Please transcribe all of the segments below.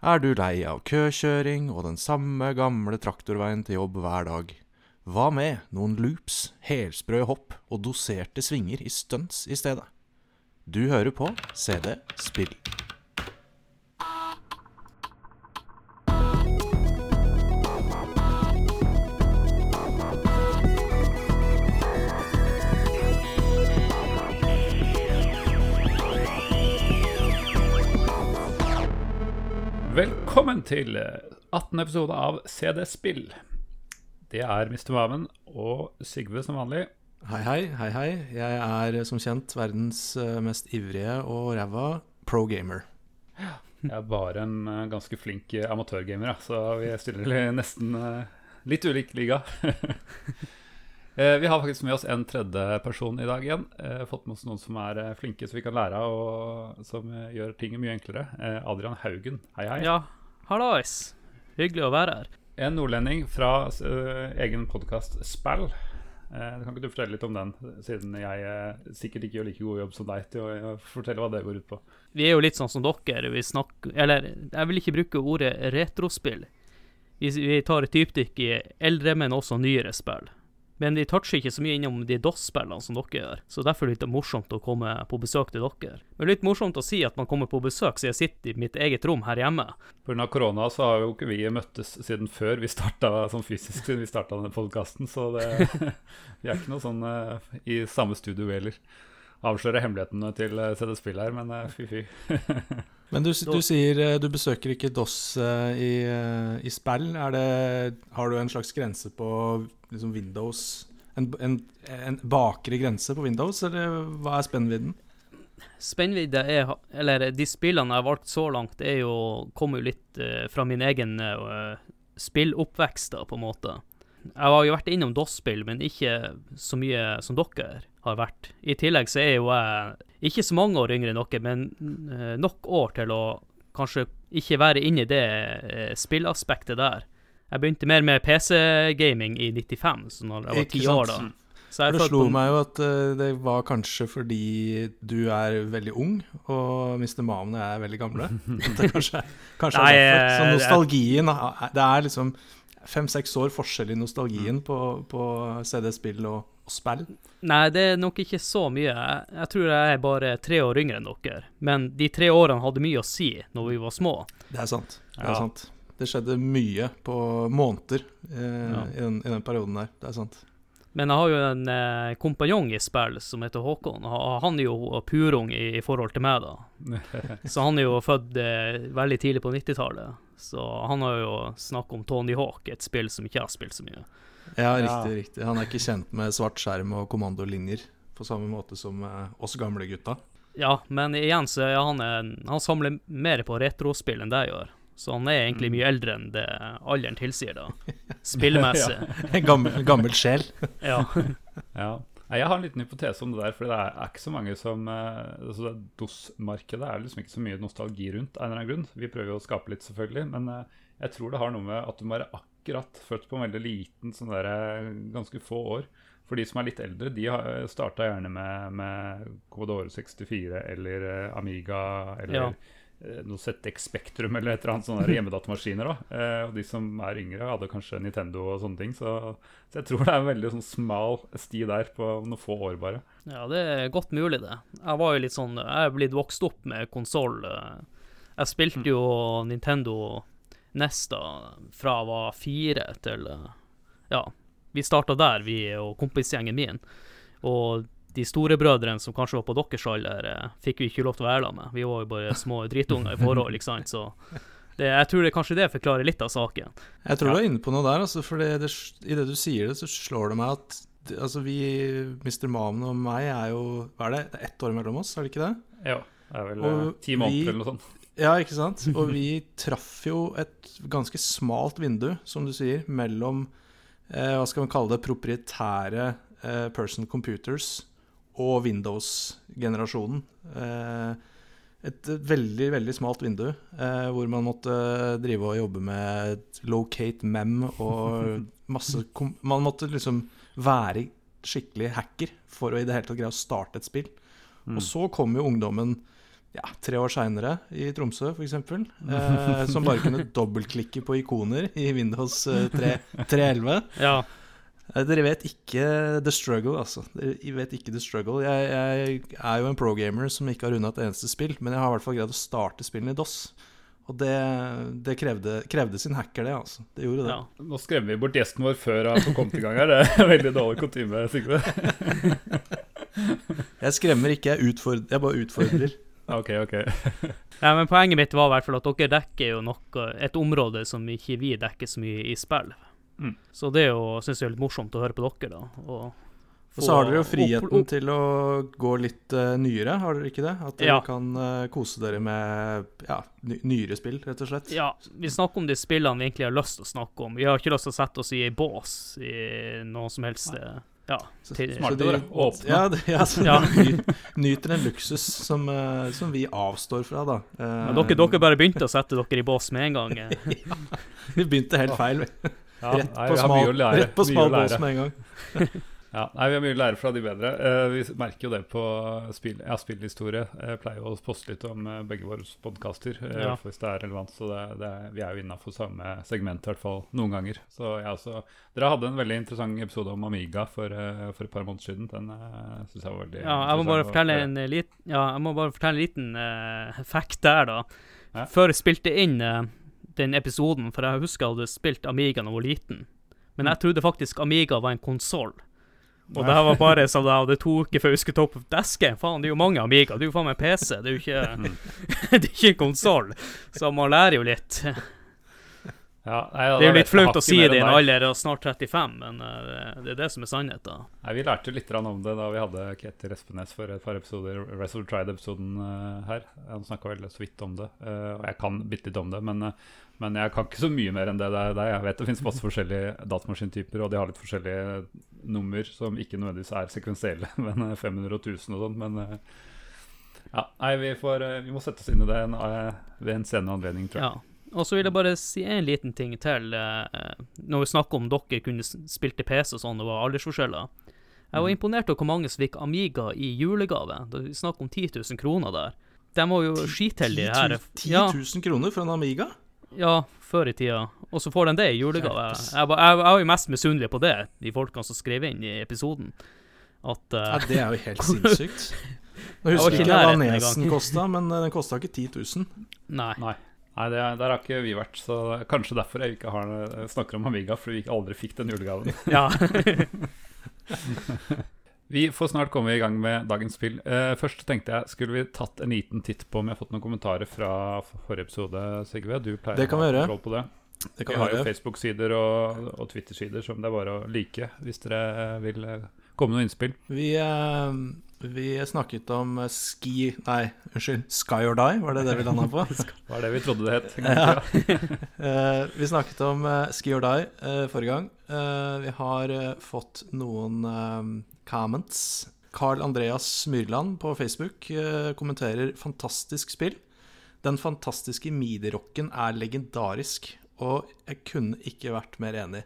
Er du lei av køkjøring og den samme gamle traktorveien til jobb hver dag? Hva med noen loops, helsprø hopp og doserte svinger i stunts i stedet? Du hører på CD Spill. Velkommen til 18. episode av CD Spill. Det er Mr. Maven og Sigve som vanlig. Hei, hei, hei, hei. Jeg er som kjent verdens eh, mest ivrige og ræva pro gamer. Jeg er bare en eh, ganske flink eh, amatørgamer, så vi stiller nesten eh, litt ulik liga. Eh, Vi har faktisk med oss en tredje person i dag igjen. Eh, Fått med oss noen som er eh, flinke, så vi kan lære av, og som eh, gjør ting mye enklere. Eh, Adrian Haugen, hei hei. Ja, hallais. Hyggelig å være her. En nordlending fra uh, egen podkast Spell. Uh, kan ikke du fortelle litt om den, siden jeg uh, sikkert ikke gjør like god jobb som deg til å fortelle hva det går ut på? Vi er jo litt sånn som dere. Vi snakker Eller, jeg vil ikke bruke ordet retrospill. Vi, vi tar et dypdykk i eldre, men også nyere spill. Men de toucher ikke så mye innom de DOS-spillene som dere gjør, så derfor er det litt morsomt å komme på besøk til dere. Men litt morsomt å si at man kommer på besøk, så jeg sitter i mitt eget rom her hjemme. Pga. korona så har jo ikke vi møttes siden før vi starta sånn fysisk, siden vi starta denne podkasten, så det, vi er ikke noe sånn eh, i samme studio heller. Avslører hemmelighetene til eh, CD Spill her, men eh, fy fy. Men du, du sier eh, du besøker ikke DOS eh, i, eh, i spill. Er det, har du en slags grense på liksom Windows en, en, en bakre grense på Windows, eller hva er spennvidden? Spennvidde er Eller de spillene jeg har valgt så langt, er jo kommer jo litt eh, fra min egen eh, spilloppvekst, da, på en måte. Jeg har jo vært innom DOS-spill, men ikke så mye som dere har vært. I tillegg så er jo jeg ikke så mange år yngre enn dere, men eh, nok år til å kanskje ikke være inne i det eh, spillaspektet der. Jeg begynte mer med PC-gaming i 95, så når jeg var ti år da. Så jeg For det slo meg jo at eh, det var kanskje fordi du er veldig ung, og Mr. Mamen og jeg er veldig gamle. Det kanskje, kanskje Nei, er derfor. Så nostalgien Det er liksom fem-seks år forskjell i nostalgien Mm. på, på CD-spill og, og spill. Nei, det er nok ikke så mye. Jeg, tror jeg er bare tre år yngre enn dere. Men de tre årene hadde mye å si når vi var små. Det er sant. Det Ja. er sant. Det skjedde mye på måneder eh, Ja. i, den, i den perioden der. Det er sant. Men jeg har jo en eh, kompanjong i spill som heter Håkon. Ha- Han er jo purung i, i forhold til meg, da. Så han er jo født eh, veldig tidlig på 90-tallet. Så han har jo snakket om Tony Hawk, et spill som ikke har spilt så mye. Ja, Ja. riktig, riktig. Han er ikke kjent med svart skjerm og kommandolinjer på samme måte som eh, oss gamle gutta. Ja, men igjen så er han en, Han samler mer på retrospill enn det jeg gjør. Så han er egentlig mye eldre enn det alderen tilsier, da. Spillmessig. En gammel, gammel sjel. ja. Ja. Nei, Jeg har en liten hypotese om det der, for det er, ikke så mange som eh, altså det DOS-markedet er liksom ikke så mye nostalgi rundt, en eller annen grunn. Vi prøver jo å skape litt, selvfølgelig, men eh, jeg tror det har noe med at du må være akkurat født på en veldig liten, sånn der, eh, ganske få år. For de som er litt eldre, de starta gjerne med, med Commodore 64 eller Amiga eller Ja. Eh, noe ZX Spektrum eller et eller annet sånne hjemmedatamaskiner. da. Eh, og de som er yngre, hadde kanskje Nintendo og sånne ting. Så, så jeg tror det er en veldig sånn smal sti der på noen få år, bare. Ja, det er godt mulig, det. Jeg var jo litt sånn Jeg er blitt vokst opp med konsoll. Jeg spilte jo Nintendo NES da fra jeg var fire til eh, Ja, vi starta der, vi og kompisgjengen min. Og de storebrødrene som kanskje var på deres alder, eh, fikk vi ikke lov til å være der med. Vi var jo bare små dritunger i forhold, ikke sant. Så det, jeg tror det kanskje det forklarer litt av saken. Jeg tror Ja. du er inne på noe der, altså, for det, det, i det du sier det, så slår det meg at altså, vi, Mr. Mamen og meg, er jo Hva er det? Det er ett år mellom oss, er det ikke det? Ja, det er vel Og eh, ti måneder vi- eller noe sånt. Ja, ikke sant? Og vi traff jo et ganske smalt vindu, som du sier, mellom eh, hva skal man kalle det, proprietære eh, person computers og Windows-generasjonen. Eh, et veldig, veldig smalt vindu, eh, hvor man måtte drive og jobbe med locate mem og masse kom Man måtte liksom være skikkelig hacker for å i det hele tatt greie å starte et spill. Og så kom jo ungdommen ja, tre år seinere i Tromsø, f.eks. Eh, som bare kunne dobbeltklikke på ikoner i Windows eh, 3 3.11. Ja. Eh, Dere vet ikke the struggle, altså. Dere vet ikke the struggle. Jeg, jeg er jo en pro-gamer som ikke har runda et eneste spill, men jeg har i hvert fall greid å starte spillene i DOS. Og det, det krevde, krevde sin hacker, det, altså. Det gjorde det. ja. Nå skremmer vi bort gjesten vår før han får kommet i gang her. Det er veldig dårlig kutyme, Sigve. Jeg skremmer ikke, jeg, utfordrer, jeg bare utfordrer. Ok, ok. Ja, men Poenget mitt var i hvert fall at dere dekker jo noe, et område som ikke vi dekker så mye i spill. Mm. Så det er jo, synes jeg er litt morsomt å høre på dere, da. Og, Og så har dere jo friheten opp- opp- til å gå litt uh, nyere, har dere ikke det? At dere Ja. kan uh, kose dere med ja, ny, nyere spill, rett og slett. Ja, vi snakker om de spillene vi egentlig har lyst til å snakke om. Vi har ikke lyst til å sette oss i ei bås i noe som helst Nei. Ja. Så- til- så de- Åpne. Ja, det, ja, Ja. nyter en luksus som, eh, som vi avstår fra, da. Eh, Men dere, dere bare begynte å sette dere i bås med en gang. ja, Vi begynte helt feil. vi. Ja, Rett nei, på smal, rett på smal bås med en gang. Ja, nei, Vi har mye å lære fra de bedre. Uh, vi merker jo det på spill, ja, spillhistorie. Jeg pleier jo å poste litt om eh, begge våre podkaster, uh, Ja. hvis det er relevant. Så det, det, er- vi er jo innafor samme segment, i hvert fall noen ganger. Så jeg også, Dere hadde en veldig interessant episode om Amiga for, uh, for et par måneder siden. Den uh, syns jeg var veldig Ja, jeg må bare fortelle en liten, ja, jeg må bare fortelle en liten eh, fact der, da. Ja. Før jeg spilte inn eh, den episoden, for jeg husker jeg hadde spilt Amiga da jeg var liten, men jeg trodde faktisk Amiga var en konsoll. Og det her var bare som det to uker før jeg skulle ta opp desken. Faen, det er jo mange Amiga. Det er jo faen meg PC. Det er jo ikke, Mm. det er ikke en konsoll. Så man lærer jo litt. Ja, nei, ja, Det er jo litt flaut å si det i en alder av snart 35, men eh, det- er det som er sannheten. Nei, Vi lærte litt om det da vi hadde Ketil Espenes for et par episoder, Wrestle Tried-episoden eh, her. Han snakka veldig så vidt om det, eh, og jeg kan bitte litt om det. Men, men jeg kan ikke så mye mer enn det der. Jeg vet det finnes masse forskjellige datamaskintyper, og de har litt forskjellige nummer som ikke nødvendigvis er sekvensielle, men eh, 500 og 1000 og sånn. Men ja, nei, vi, får, vi må sette oss inn i det en, ved en senere anledning, tror jeg. Ja. Og så vil jeg bare si en liten ting til. eh, når vi snakker om dere kunne spilt til PC og sånn, det var aldersforskjeller. Jeg var Mm. imponert over hvor mange som fikk Amiga i julegave. Det vi snakk om 10 000 kroner der. De var jo skiteldige her. 10 Ja, kroner for en Amiga? ja, før i tida. Og så får de det i julegave. Jeg var, jeg, jeg var jo mest misunnelig på det, de folkene som skrev inn i episoden. At Ja, eh, det er jo helt sinnssykt. Nå Jeg husker ikke ikke hva Nesen kosta, men eh, den kosta ikke 10 000. Nei. Nei. Nei, det, der har ikke vi vært, så kanskje derfor jeg ikke har, snakker om Amiga, fordi vi aldri fikk den julegaven. Ja. Vi får snart komme i gang med dagens spill. Eh, først tenkte jeg, skulle vi tatt en liten titt på om jeg har fått noen kommentarer fra forrige episode, Sigve? Du pleier Det kan å ha kontroll på det. Det Vi kan har jo. Facebook-sider og, og Twitter-sider som det er bare å like hvis dere vil eh, komme med noen innspill. Vi, eh, vi snakket om eh, ski Nei, unnskyld. Sky or Die, var det det vi landa på? det var det vi trodde det het? Ja. Eh, vi snakket om eh, Ski or Die forrige gang. Vi har fått noen comments. Carl Andreas Myrland på Facebook kommenterer 'fantastisk spill'. Den fantastiske midi-rocken er legendarisk, og jeg kunne ikke vært mer enig.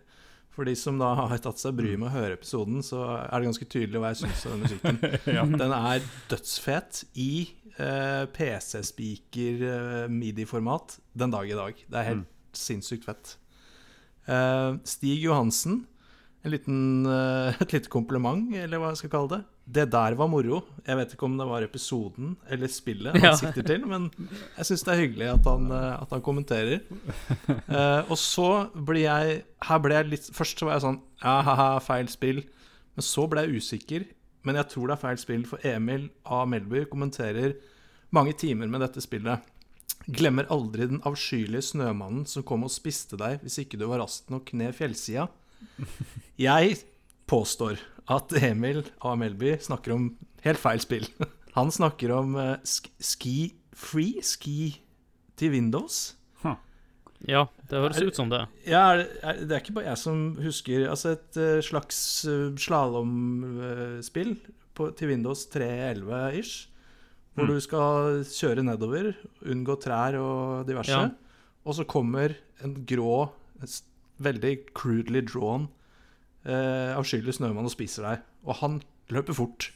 For de som da har tatt seg bryet med å høre episoden, så er det ganske tydelig hva jeg syns om den musikken. ja. Den er dødsfet i eh, PC-speaker-midi-format den dag i dag. Det er helt sinnssykt fett. Eh, Stig Johansen, en liten, eh, et lite kompliment, eller hva jeg skal kalle det. Det der var moro. Jeg vet ikke om det var episoden eller spillet han Ja. sikter til, men jeg syns det er hyggelig at han, eh, at han kommenterer. uh, og så blir jeg Her ble jeg litt Først så var jeg sånn Ja, haha, feil spill. Men så ble jeg usikker. Men jeg tror det er feil spill, for Emil A. Melby kommenterer mange timer med dette spillet. Glemmer aldri den avskyelige snømannen som kom og spiste deg hvis ikke du var rask nok ned fjellsida. Jeg påstår at Emil A. Melby snakker om helt feil spill. Han snakker om uh, sk Ski Free, ski til Windows. ja, det høres ut som det. Ja, er det, er, det er ikke bare jeg som husker Altså et uh, slags uh, slalåmspill til Windows 3.11-ish. Hvor Mm. du skal kjøre nedover, unngå trær og diverse. Ja. Og så kommer en grå, veldig crudely drawn, eh, avskyelig snømann og spiser deg. Og han løper fort.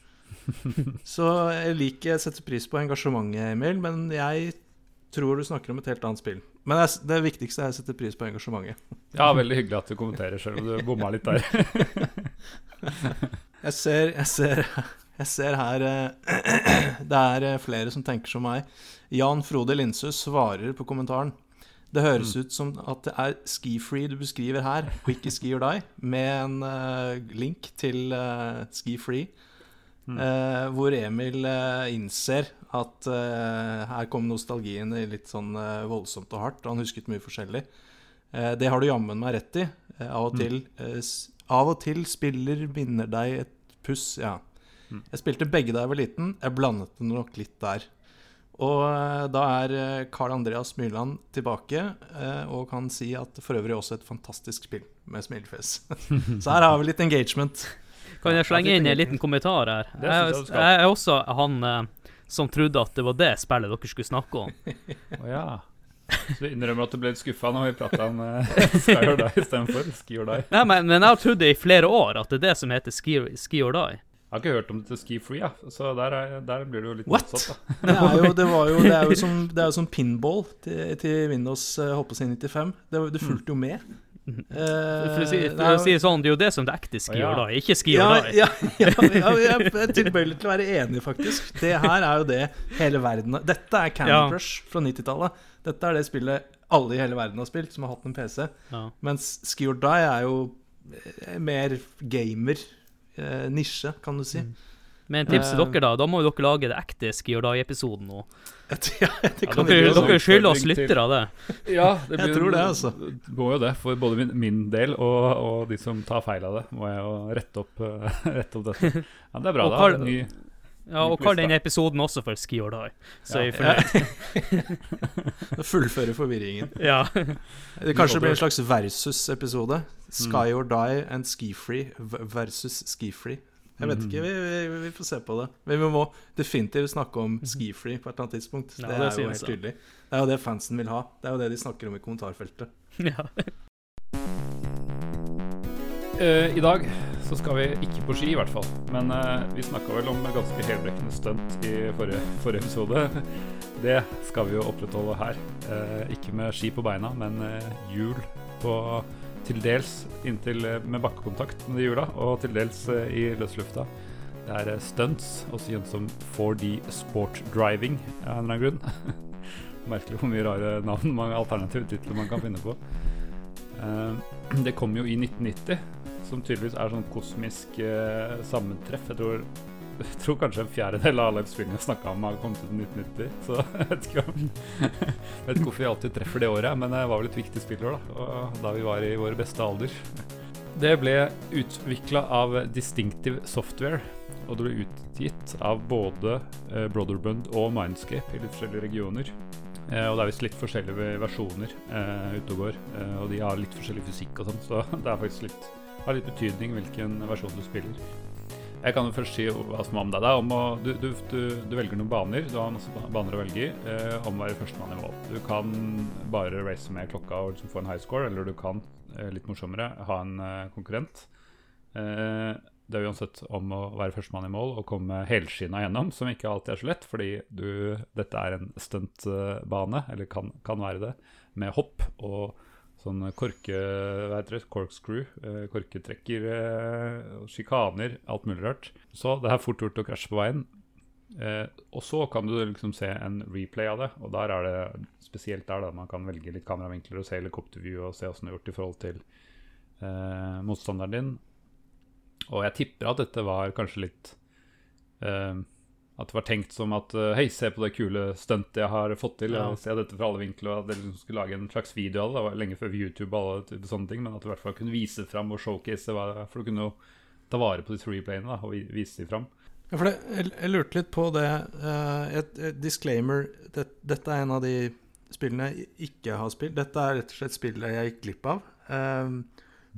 Så jeg liker jeg setter pris på engasjementet, Emil, men jeg tror du snakker om et helt annet spill. Men det, det viktigste er å sette pris på engasjementet. Ja, veldig hyggelig at du kommenterer, selv om du bomma litt der. Jeg ser, jeg ser, jeg ser her eh, Det er eh, flere som tenker som meg. Jan Frode Linshus svarer på kommentaren. Det høres ut som at det er Skifree du beskriver her, og ikke Ski or Die, med en uh, link til uh, Skifree. uh, hvor Emil eh, innser at eh, her kom nostalgien i litt sånn eh, voldsomt og hardt. og Han husket mye forskjellig. Eh, det har du jammen meg rett i. Eh, av, og til, eh, av og til spiller minner deg et puss, ja. Jeg spilte begge da jeg var liten. Jeg blandet det nok litt der. Og eh, da er eh, Carl Andreas Myrland tilbake eh, og kan si at for øvrig også et fantastisk spill med smilefjes. Så her har vi litt engagement. Kan jeg slenge inn en liten kommentar her? Jeg Jeg, er også han eh, som trodde at det var det spillet dere skulle snakke om. Oh, ja. Så du innrømmer at du ble litt skuffa når vi prata om uh, Sky or Die istedenfor Ski or Die? Nei, men, men jeg har trodd det i flere år at det er det som heter Ski, ski or Die. Jeg har ikke hørt om det til Ski Free, ja. så der, er, der blir det jo litt What? motsatt. Det er jo, det var jo, det er jo som, det er jo som pinball til, til Windows uh, håper jeg 95. Det, det fulgte jo med. Eh, For å si, er for å si sånn, det er jo det som det ekte Ski ja. or ikke Ski ja, ja, ja, ja, jeg er tilbøyelig til å være enig, faktisk. Det her er jo det hele verden har Dette er Candy Ja. Crush fra 90-tallet. Dette er det spillet alle i hele verden har spilt, som har hatt en PC. Ja. Mens Ski or Die er jo eh, mer gamer. Eh, nisje, kan du si. Men tips til Eh, dere, da. Da må jo dere lage det ekte Ski or Die-episoden nå. ja, det Ja, kan det Dere, dere skylder oss lyttere av det. Ja, det Jeg tror det, altså. Må jo det, for både min, min del og, og de som tar feil av det, må jeg jo rette opp, eh, rette opp dette. Ja, det er bra, Og da. Karl- Ny, Ja, og kall den episoden også for Ski or Die. Så Ja. jeg er fornøyd. Fullføre forvirringen. Ja. Det kanskje blir en slags versus-episode. Sky or Die and Ski-Free versus Ski-Free. Jeg vet ikke, vi, vi, vi får se på det. Men vi må definitivt snakke om ski-free på et eller annet tidspunkt. Ja, det det er jo helt tydelig. Det er jo det fansen vil ha. Det er jo det de snakker om i kommentarfeltet. ja. Eh, I dag så skal vi ikke på ski, i hvert fall. Men uh, vi snakka vel om ganske helbrekkende stunt i forrige, forrige episode. Det skal vi jo opprettholde her. Uh, ikke med ski på beina, men hjul på til dels inntil med bakkekontakt med hjula, og til dels i løslufta. Det er stunts, også kjent som 4D Sport Driving av en eller annen grunn. Merkelig hvor mye rare navn, mange alternative titler man kan finne på. Eh, det kom jo i 1990, som tydeligvis er sånn kosmisk eh, sammentreff. Jeg tror, jeg tror kanskje en fjerdedel av alle spillene jeg snakka om, har kommet ut i 1990. Så jeg vet ikke, om, vet ikke hvorfor vi alltid treffer det året, men det var vel et viktig spillår da, da vi var i vår beste alder. Det ble utvikla av Distinctive Software, og det ble utgitt av både eh, Brotherbund og Mindscape i litt forskjellige regioner. Eh, og det er visst litt forskjellige versjoner eh, ute og går, eh, og de har litt forskjellig fysikk og sånn, så det er faktisk litt, har litt betydning hvilken versjon du spiller. Jeg kan jo først si hva som er om deg. Er om å, du, du, du, du velger noen baner, du har masse baner å velge i, eh, om å være førstemann i mål. Du kan bare race med klokka og liksom få en high score, eller du kan, litt morsommere, ha en konkurrent. Eh, det er uansett om å være førstemann i mål og komme helskinna gjennom, som ikke alltid er så lett, fordi du, dette er en stuntbane, eller kan, kan være det, med hopp og sånn korke, hva heter det, corkscrew, eh, korketrekker, eh, sjikaner, alt mulig rart. Så det er fort gjort å krasje på veien. Eh, og så kan du liksom se en replay av det, og der er det spesielt der da man kan velge litt kameravinkler og se helikopterview og se åssen det er gjort i forhold til motstanderen din. Og jeg tipper at dette var kanskje litt uh, At det var tenkt som at uh, Hei, se på det kule stuntet jeg har fått til. Ja. Se dette fra alle vinkler. Og at dere liksom skulle lage en slags video av det. Det var lenge før YouTube og alle sånne ting. Men at du i hvert fall kunne vise fram og showcase hva For du kunne jo ta vare på disse replayene da, og vise dem fram. Ja, for det, jeg, jeg lurte litt på det. Uh, et, et disclaimer. Det, dette er en av de spillene jeg ikke har spilt. Dette er rett og slett spillet jeg gikk glipp av. Um,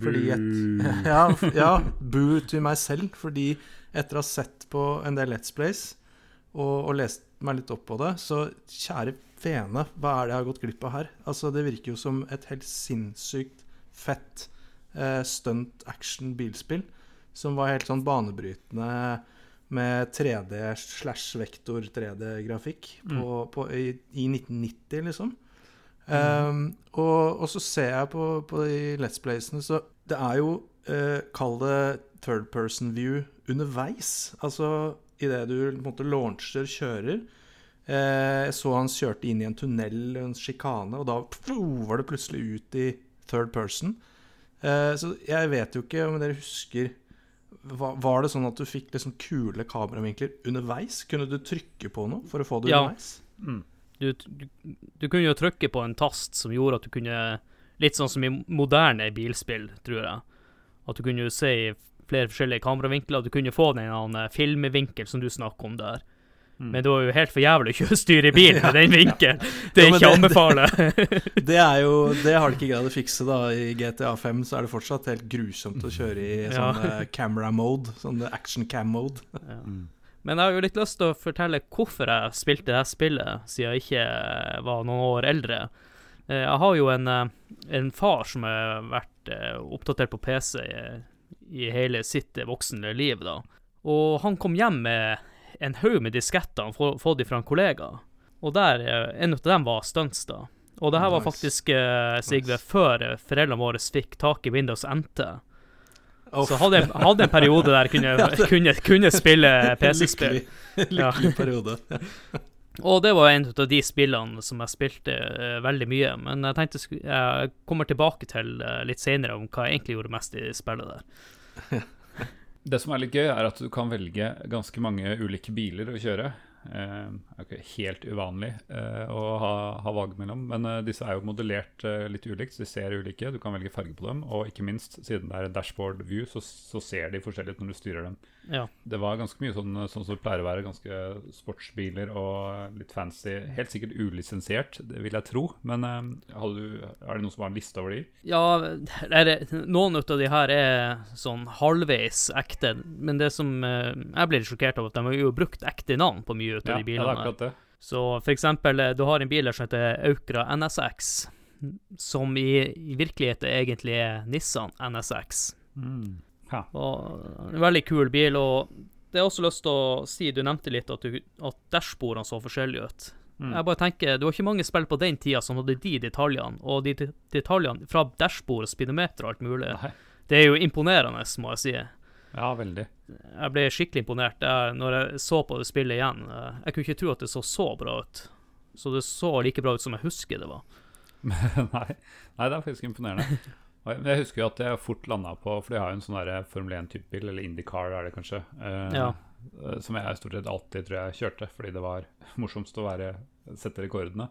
fordi et, ja, ja, boo til meg selv. Fordi etter å ha sett på en del Let's Plays og, og lest meg litt opp på det, så kjære vene, hva er det jeg har gått glipp av her? Altså, Det virker jo som et helt sinnssykt fett eh, stunt action bilspill. Som var helt sånn banebrytende med 3D slash vektor 3D-grafikk på, på, i, i 1990, liksom. Um, og, og så ser jeg på, på de Let's Playsene, så det er jo uh, Kall det third person view underveis. Altså idet du på en måte launcher, kjører. Eh, jeg så han kjørte inn i en tunnel, en sjikane, og da pff, var det plutselig ut i third person. Eh, så jeg vet jo ikke om dere husker var, var det sånn at du fikk liksom kule kameravinkler underveis? Kunne du trykke på noe for å få det Ja. underveis? Mm. Du, du, du kunne jo trykke på en tast som gjorde at du kunne Litt sånn som i moderne bilspill, tror jeg. At du kunne se i flere forskjellige kameravinkler. Du kunne få den ene filmvinkel som du snakker om der. Mm. Men det var jo helt for jævlig å styre bil med den vinkelen. Det er ikke å anbefale. Det er jo, det har de ikke greid å fikse, da. I GTA 5 så er det fortsatt helt grusomt å kjøre i sånn ja. camera mode. Sånn action cam mode. Mm. Men jeg har jo litt lyst til å fortelle hvorfor jeg spilte det spillet, siden jeg ikke var noen år eldre. Eh, Jeg har jo en, eh, en far som har vært eh, oppdatert på PC i, i hele sitt voksne liv, da. Og han kom hjem med en haug med disketter han få- fått fra en kollega. Og der, eh, en av dem var stunts, da. Og det her var faktisk, eh, Sigve, Nice. før eh, foreldrene våre fikk tak i Windows NT. Uff. Så hadde jeg hadde en periode der jeg kunne, kunne, kunne spille PC-spill. Lykkelig, lykkelig periode. Og det var en av de spillene som jeg spilte uh, veldig mye. Men jeg tenkte jeg kommer tilbake til uh, litt senere om hva jeg egentlig gjorde mest i spillet der. Det som er litt gøy, er at du kan velge ganske mange ulike biler å kjøre. Eh, er ikke helt uvanlig eh, å ha, ha valg mellom, men eh, disse er jo modellert eh, litt ulikt. så De ser ulike, du kan velge farge på dem. Og ikke minst, siden det er dashboard view, så, så ser de forskjellig ut når du styrer dem. Ja. Det var ganske mye sånn, sånn som det pleier å være, ganske sportsbiler og litt fancy. Helt sikkert ulisensiert, det vil jeg tro. Men eh, du, er det noen som har en liste over de? Ja, det, noen av de her er sånn halvveis ekte, men det som eh, jeg blir sjokkert av, at de har jo brukt ekte navn på mye av Ja, de ja, det er akkurat det. Så for eksempel, eh, du har en bil som heter Aukra NSX, som i, i virkeligheten egentlig er Nissan NSX. Ja. Og en veldig kul bil, og det er også lyst til å si, du nevnte litt at, du, at dashbordene så forskjellige ut. Mm. Jeg bare tenker, Det var ikke mange spill på den tida som hadde de detaljene, og de de- detaljene fra dashbord speedometer og alt mulig. Nei. Det er jo imponerende, må jeg si. Ja, veldig. Jeg ble skikkelig imponert jeg, når jeg så på det spillet igjen. Jeg kunne ikke tro at det så så bra ut. Så det så like bra ut som jeg husker det var. Nei. Nei, det er faktisk imponerende. Jeg husker jo at jeg fort landa på For de har jo en sånn Formel 1-type bil, eller Indycar er det kanskje, eh, Ja. eh, som jeg stort sett alltid tror jeg kjørte, fordi det var morsomst å være, sette rekordene.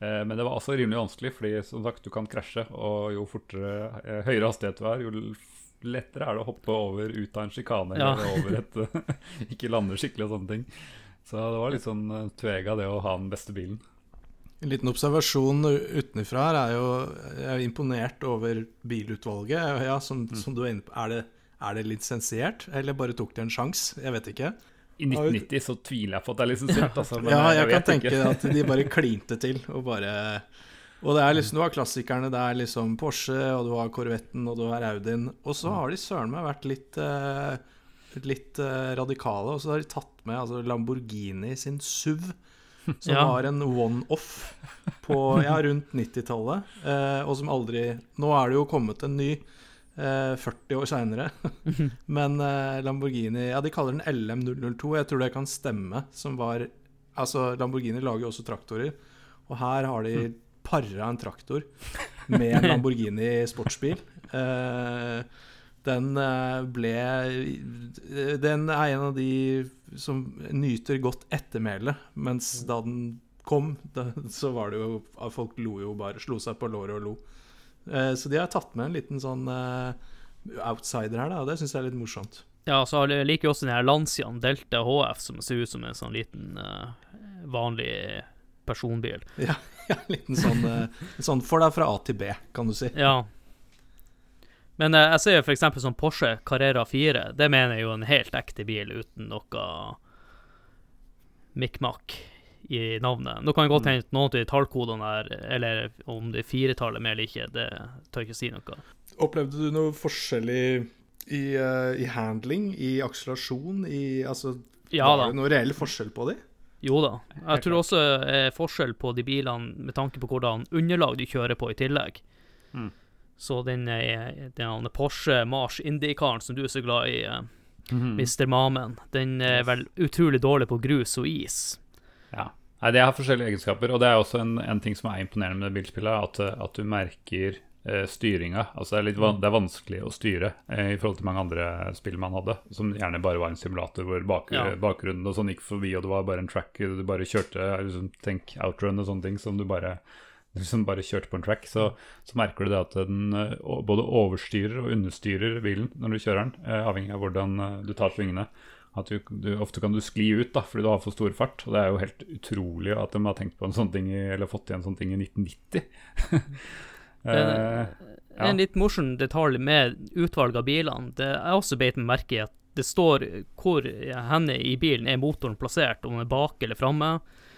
Eh, men det var også rimelig vanskelig, fordi som sagt, du kan krasje, og jo fortere, eh, høyere hastighet du er, jo lettere er det å hoppe over ut av en sjikane Ja. eller over et Ikke lande skikkelig og sånne ting. Så det var litt sånn eh, tvega, det å ha den beste bilen. En liten observasjon utenfra her er jo Jeg er imponert over bilutvalget. Ja, som, som du er inne på. Er det, er det lisensiert, eller bare tok de en sjanse? Jeg vet ikke. I 1990 så tviler jeg på at det er lisensiert. Altså, Ja, jeg jeg kan tenke ikke. at de bare klinte til og bare Og det er liksom, du har klassikerne. Det er liksom Porsche, og du har Corvetten, og du har Audien. Og så har de søren meg vært litt eh, Litt eh, radikale, og så har de tatt med altså, Lamborghini sin SUV. Som Ja. var en one-off på ja, rundt 90-tallet. Eh, og som aldri Nå er det jo kommet en ny eh, 40 år seinere. Men eh, Lamborghini Ja, de kaller den LM002. Jeg tror det kan stemme. Som var Altså, Lamborghini lager jo også traktorer. Og her har de para en traktor med en Lamborghini sportsbil. Eh, den eh, ble Den er en av de som nyter godt ettermæle, mens da den kom, da, så var det jo Folk lo jo bare, slo seg på låret og lo. Eh, så de har tatt med en liten sånn eh, outsider her, da, og det syns jeg er litt morsomt. Ja, så jeg liker jo også den her Lancian Delta HF, som ser ut som en sånn liten vanlig personbil. Ja, ja en liten sånn, sånn for deg fra A til B, kan du si. Ja. Men eh, jeg ser eksempel som Porsche Carrera 4. Det mener jeg jo en helt ekte bil uten noe mikk-makk i navnet. Nå kan jeg godt hende at noen av de tallkodene her, Eller om det er firetallet med eller ikke, det tør jeg ikke si noe. Opplevde du noe forskjell i, i, eh, i handling, i akselerasjon, i Altså Ja Var da. det noe reell forskjell på de? Jo da. Jeg tror også det er forskjell på de bilene med tanke på hvordan underlag de kjører på i tillegg. Mm. Så den, eh, den Porsche Mars Indy-karen som du er så glad i, mm -hmm. Mr. Mamen, den er vel utrolig dårlig på grus og is. Ja. Nei, Det har forskjellige egenskaper, og det er også en, en ting som er imponerende med bilspillet, at, at du merker eh, styringa. Altså det, er litt det er vanskelig å styre eh, i forhold til mange andre spill man hadde, som gjerne bare var en simulator hvor bak Ja. bakgrunnen og sånn gikk forbi, og det var bare en track du bare kjørte, liksom, tenk outrun og sånne ting, som du bare liksom bare kjørte på en track, så, så merker du det at den eh, både overstyrer og understyrer bilen når du kjører den, eh, avhengig av hvordan eh, du tar svingene. At du, du, ofte kan du skli ut da, fordi du har for stor fart. Og det er jo helt utrolig at de har tenkt på en sånn ting eller fått til en sånn ting i 1990. Eh, ja. En litt morsom detalj med utvalget av bilene, det er også beit meg merke i at det står hvor henne i bilen er motoren plassert, om den er bak eller framme.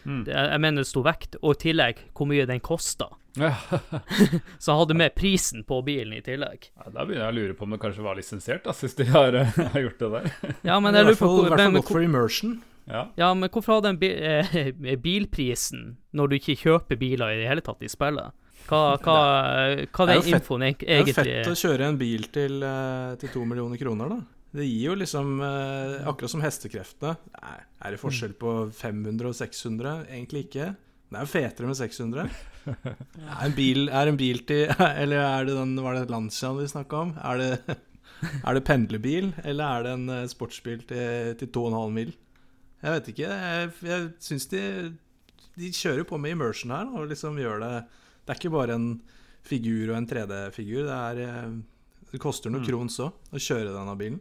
Mm. Det- Jeg mener det sto vekt, og i tillegg hvor mye den kosta. Så hadde med prisen på bilen i tillegg. Ja, Da begynner jeg å lure på om det kanskje var lisensiert, da, hvis de har, eh, har gjort det der. Ja, men jeg lurer på i hvor, hvert fall men, godt for immersion. Ja. ja, men hvorfor hadde den bi eh, bilprisen når du ikke kjøper biler i det hele tatt i spillet? Hva, hva, hva er den infoen egentlig Det er jo fett å kjøre en bil til, eh, til to millioner kroner, da. Det gir jo liksom eh, Akkurat som hestekreftene. Nei, er det forskjell på 500 og 600? Egentlig ikke. Det er jo fetere med 600. Er en bil, er en bil til Eller er det den Var det Lancia vi snakka om? Er det, er det pendlerbil, eller er det en eh, sportsbil til, til 2,5 mil? Jeg vet ikke. Jeg, jeg syns de De kjører på med immersion her og liksom gjør det Det er ikke bare en figur og en 3D-figur. Det, eh, det koster noen Mm. krons òg å kjøre denne bilen.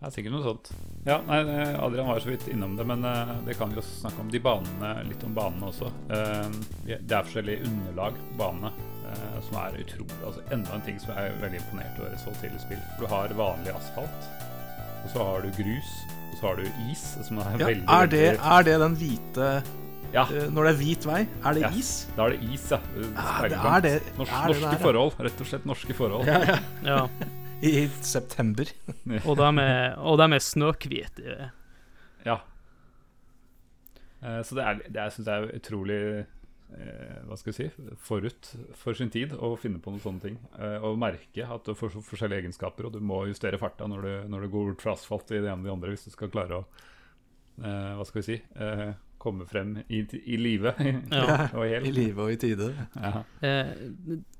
Det er sikkert noe sånt. Ja, nei, Adrian var så vidt innom det, men eh, det kan vi jo snakke om. De banene, litt om banene også. Eh, det er forskjellige underlag på banene eh, som er utrolig altså Enda en ting som jeg er veldig imponert over så tidlig spill. Du har vanlig asfalt, og så har du grus, og så har du is, som er Ja, veldig er, det, er det den hvite Ja, Når det er hvit vei, er det Ja. is? da er det is, ja. Ja, det er det, Norsk, er det norske der, forhold. Rett og slett norske forhold. Ja, ja. I september. og de er, og de er snøhvite. Ja. Eh, så det, er, det er, synes jeg er utrolig eh, Hva skal vi si forut for sin tid å finne på noen sånne ting. Eh, og merke at du får så forskjellige egenskaper, og du må justere farta når du, når du går bort fra asfalt i det ene og det andre hvis du skal klare å eh, Hva skal vi si eh, komme frem i, i live Ja. og I live og i tide. Ja. Eh,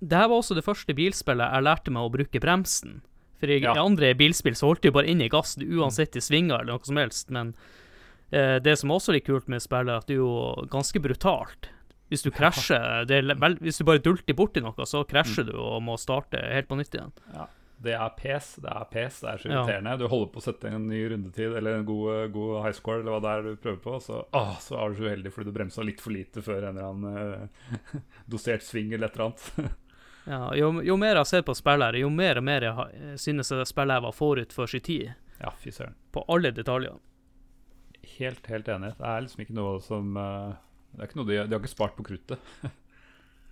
det her var også det første bilspillet jeg lærte meg å bruke bremsen. For i Ja. andre bilspill så holdt du bare inn i gassen uansett i svinger eller noe som helst. Men eh, det som også er litt kult med spillet, er at det er jo ganske brutalt. Hvis du krasjer det er vel, Hvis du bare dulter borti noe, så krasjer du og må starte helt på nytt igjen. Det er pes, det er pes, det er så Ja. irriterende. Du holder på å sette en ny rundetid eller en god, god high score, eller hva det er du prøver på, så, så er du så uheldig fordi du bremsa litt for lite før en eller annen eh, dosert sving eller et eller annet. Ja, jo, jo mer jeg ser på spillet, jo mer og mer jeg har- synes jeg spillet jeg var forut for sin tid. ja, fy søren. På alle detaljer. Helt, helt enig. Det er liksom ikke noe som eh, Det er ikke noe de, de har ikke spart på kruttet.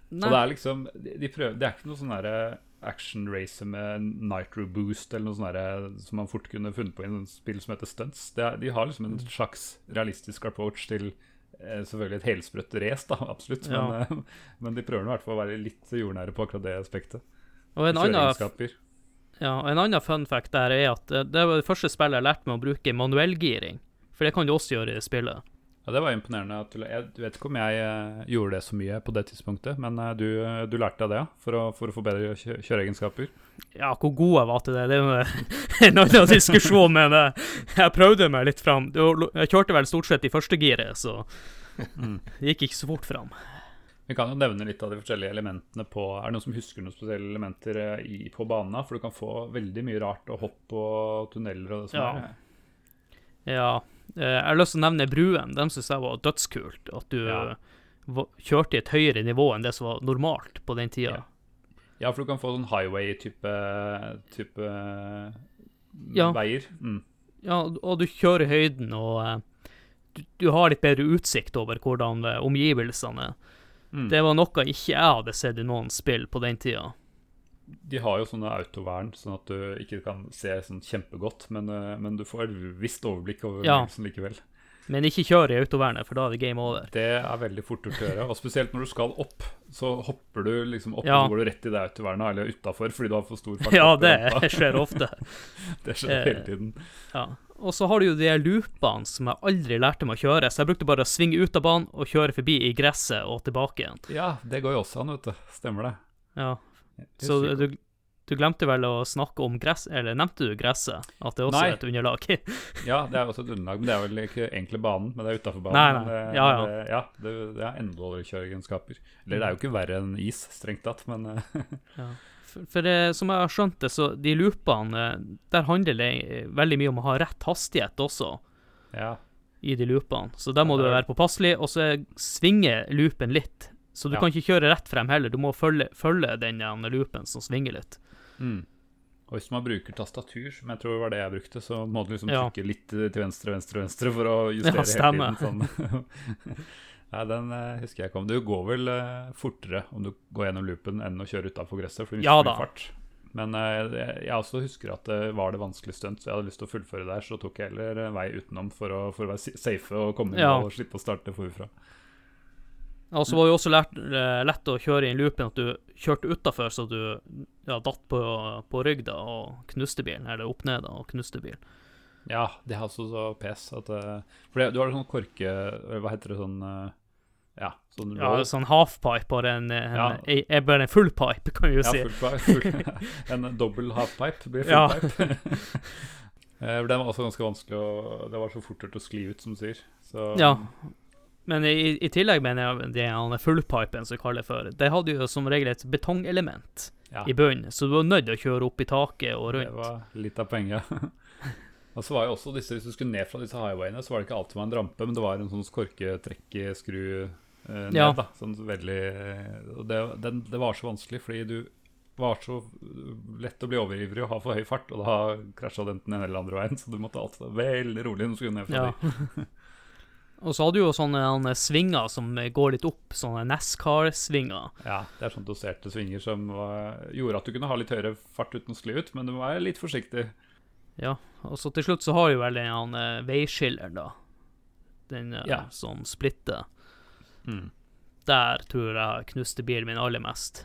Så det er liksom De, prøver, det er ikke noe sånn derre action racer med nitro boost eller noe sånt der, som man fort kunne funnet på i en spill som heter Stunts. Det er, de har liksom en slags realistisk approach til eh, selvfølgelig et helsprøtt race, da, absolutt. Ja. Men, eh, men de prøver i hvert fall å være litt jordnære på akkurat det aspektet. Og en annen, ja, og en annen fun fact der er at eh, det var det første spillet jeg lærte meg å bruke manuellgiring. For det kan du også gjøre i spillet. Ja, Det var imponerende. At du, jeg vet ikke om jeg eh, gjorde det så mye på det tidspunktet, men eh, du, eh, du lærte deg det. For å, for å få bedre kjø kjøreegenskaper? Ja, hvor god jeg var til det, det er jo en annen diskusjon, men jeg prøvde meg litt fram. Jeg kjørte vel stort sett i første giret, så Mm. det gikk ikke så fort fram. Vi kan jo nevne litt av de forskjellige elementene på Er det noen som husker noen spesielle elementer i, på banen? For du kan få veldig mye rart og hopp og tunneler og det som Ja. er. Ja. Eh, Jeg har lyst til å nevne bruen. Den syns jeg var dødskult. At du Ja. kjørte i et høyere nivå enn det som var normalt på den tida. Ja. Ja, for du kan få sånn highway-type type, Ja. veier. Mm. Ja, og du kjører i høyden, og eh, du, du har litt bedre utsikt over hvordan eh, omgivelsene er. Mm. Det var noe ikke jeg hadde sett i noen spill på den tida. De har jo sånne autovern, sånn at du ikke kan se sånn kjempegodt, men, eh, men du får et visst overblikk over Ja. omgivelsen likevel. Men ikke kjør i autovernet, for da er det game over. Det er veldig fort gjort å gjøre. Og spesielt når du skal opp, så hopper du liksom opp Ja. og så går du rett i det autovernet, eller utafor, fordi du har for stor fart. Ja, det skjer ofte. det skjer Eh, hele tiden. Ja. Og så har du jo de loopene som jeg aldri lærte meg å kjøre, så jeg brukte bare å svinge ut av banen og kjøre forbi i gresset og tilbake igjen. Ja, det går jo også an, vet du. Stemmer det. Ja. Så du, du glemte vel å snakke om gress, eller nevnte du gresset? At det også Nei. er et underlag? Ja, det er også et underlag, men det er vel ikke egentlig banen, men det er utafor banen. Nei, nei. Det- Ja, ja. Det, ja, det, det er enda dårligere kjøreegenskaper. Eller det er jo ikke verre enn is, strengt tatt, men eh, Ja. For, for det, som jeg har skjønt det, så de loopene, eh, der handler det eh, veldig mye om å ha rett hastighet også, ja. i de loopene. Så der må Ja, du være påpasselig, og så svinger svinge loopen litt. Så du Ja. kan ikke kjøre rett frem heller, du må følge, følge den loopen som svinger litt. Mm. Og hvis man bruker tastatur, som jeg tror var det jeg brukte, så må du liksom Ja. trykke litt eh, til venstre, venstre, venstre for å justere Ja, hele tiden. Sånn. Nei, den eh, husker jeg ikke om. Du går vel eh, fortere om du går gjennom loopen enn å kjøre utafor gresset, for du mister Ja mye fart. Men eh, jeg, jeg også husker at det var det vanskelig stunt, så jeg hadde lyst til å fullføre der. Så tok jeg heller vei utenom for å, for å være safe og komme inn Ja. og slippe å starte forfra. Og så var det jo også lært, eh, lett å kjøre i loopen at du kjørte utafor, så du ja, datt på, på rygg da, og knuste bilen, eller opp ned da, og knuste bilen. Ja, det er også så pes at eh, For det, du har sånn korke Hva heter det sånn eh, Ja, sånn Ja, sånn halfpipe, bare en, en, Ja. en, en, bare en fullpipe, kan vi jo Ja, si. full, full, en dobbel halfpipe blir fullpipe. Ja. Den var også ganske vanskelig, og det var så fort gjort å skli ut, som du sier. Så, Ja. Men i, i tillegg mener jeg det han fullpipen som vi kaller det for, det hadde jo som regel et betongelement ja, i bunnen, så du var nødt til å kjøre opp i taket og rundt. det var litt av poenget. og så var jo også disse, Hvis du skulle ned fra disse highwayene, så var det ikke alltid var en rampe, men det var en sånn skorketrekkskru eh, ned. Ja. da, sånn veldig, og det, den, det var så vanskelig, fordi du var så lett å bli overivrig og ha for høy fart, og da krasja den den ene eller andre veien, så du måtte alltid være veldig rolig når du skulle ned fra Ja. de. Og så hadde du jo sånne svinger som går litt opp, sånne NASCAR-svinger. Ja, det er sånne doserte svinger som var, gjorde at du kunne ha litt høyere fart uten å skli ut, men du må være litt forsiktig. Ja, og så til slutt så har du vel den eh, veiskilleren, da. Den eh, Ja. som splitter. Mm. Der tror jeg knuste bilen min aller mest.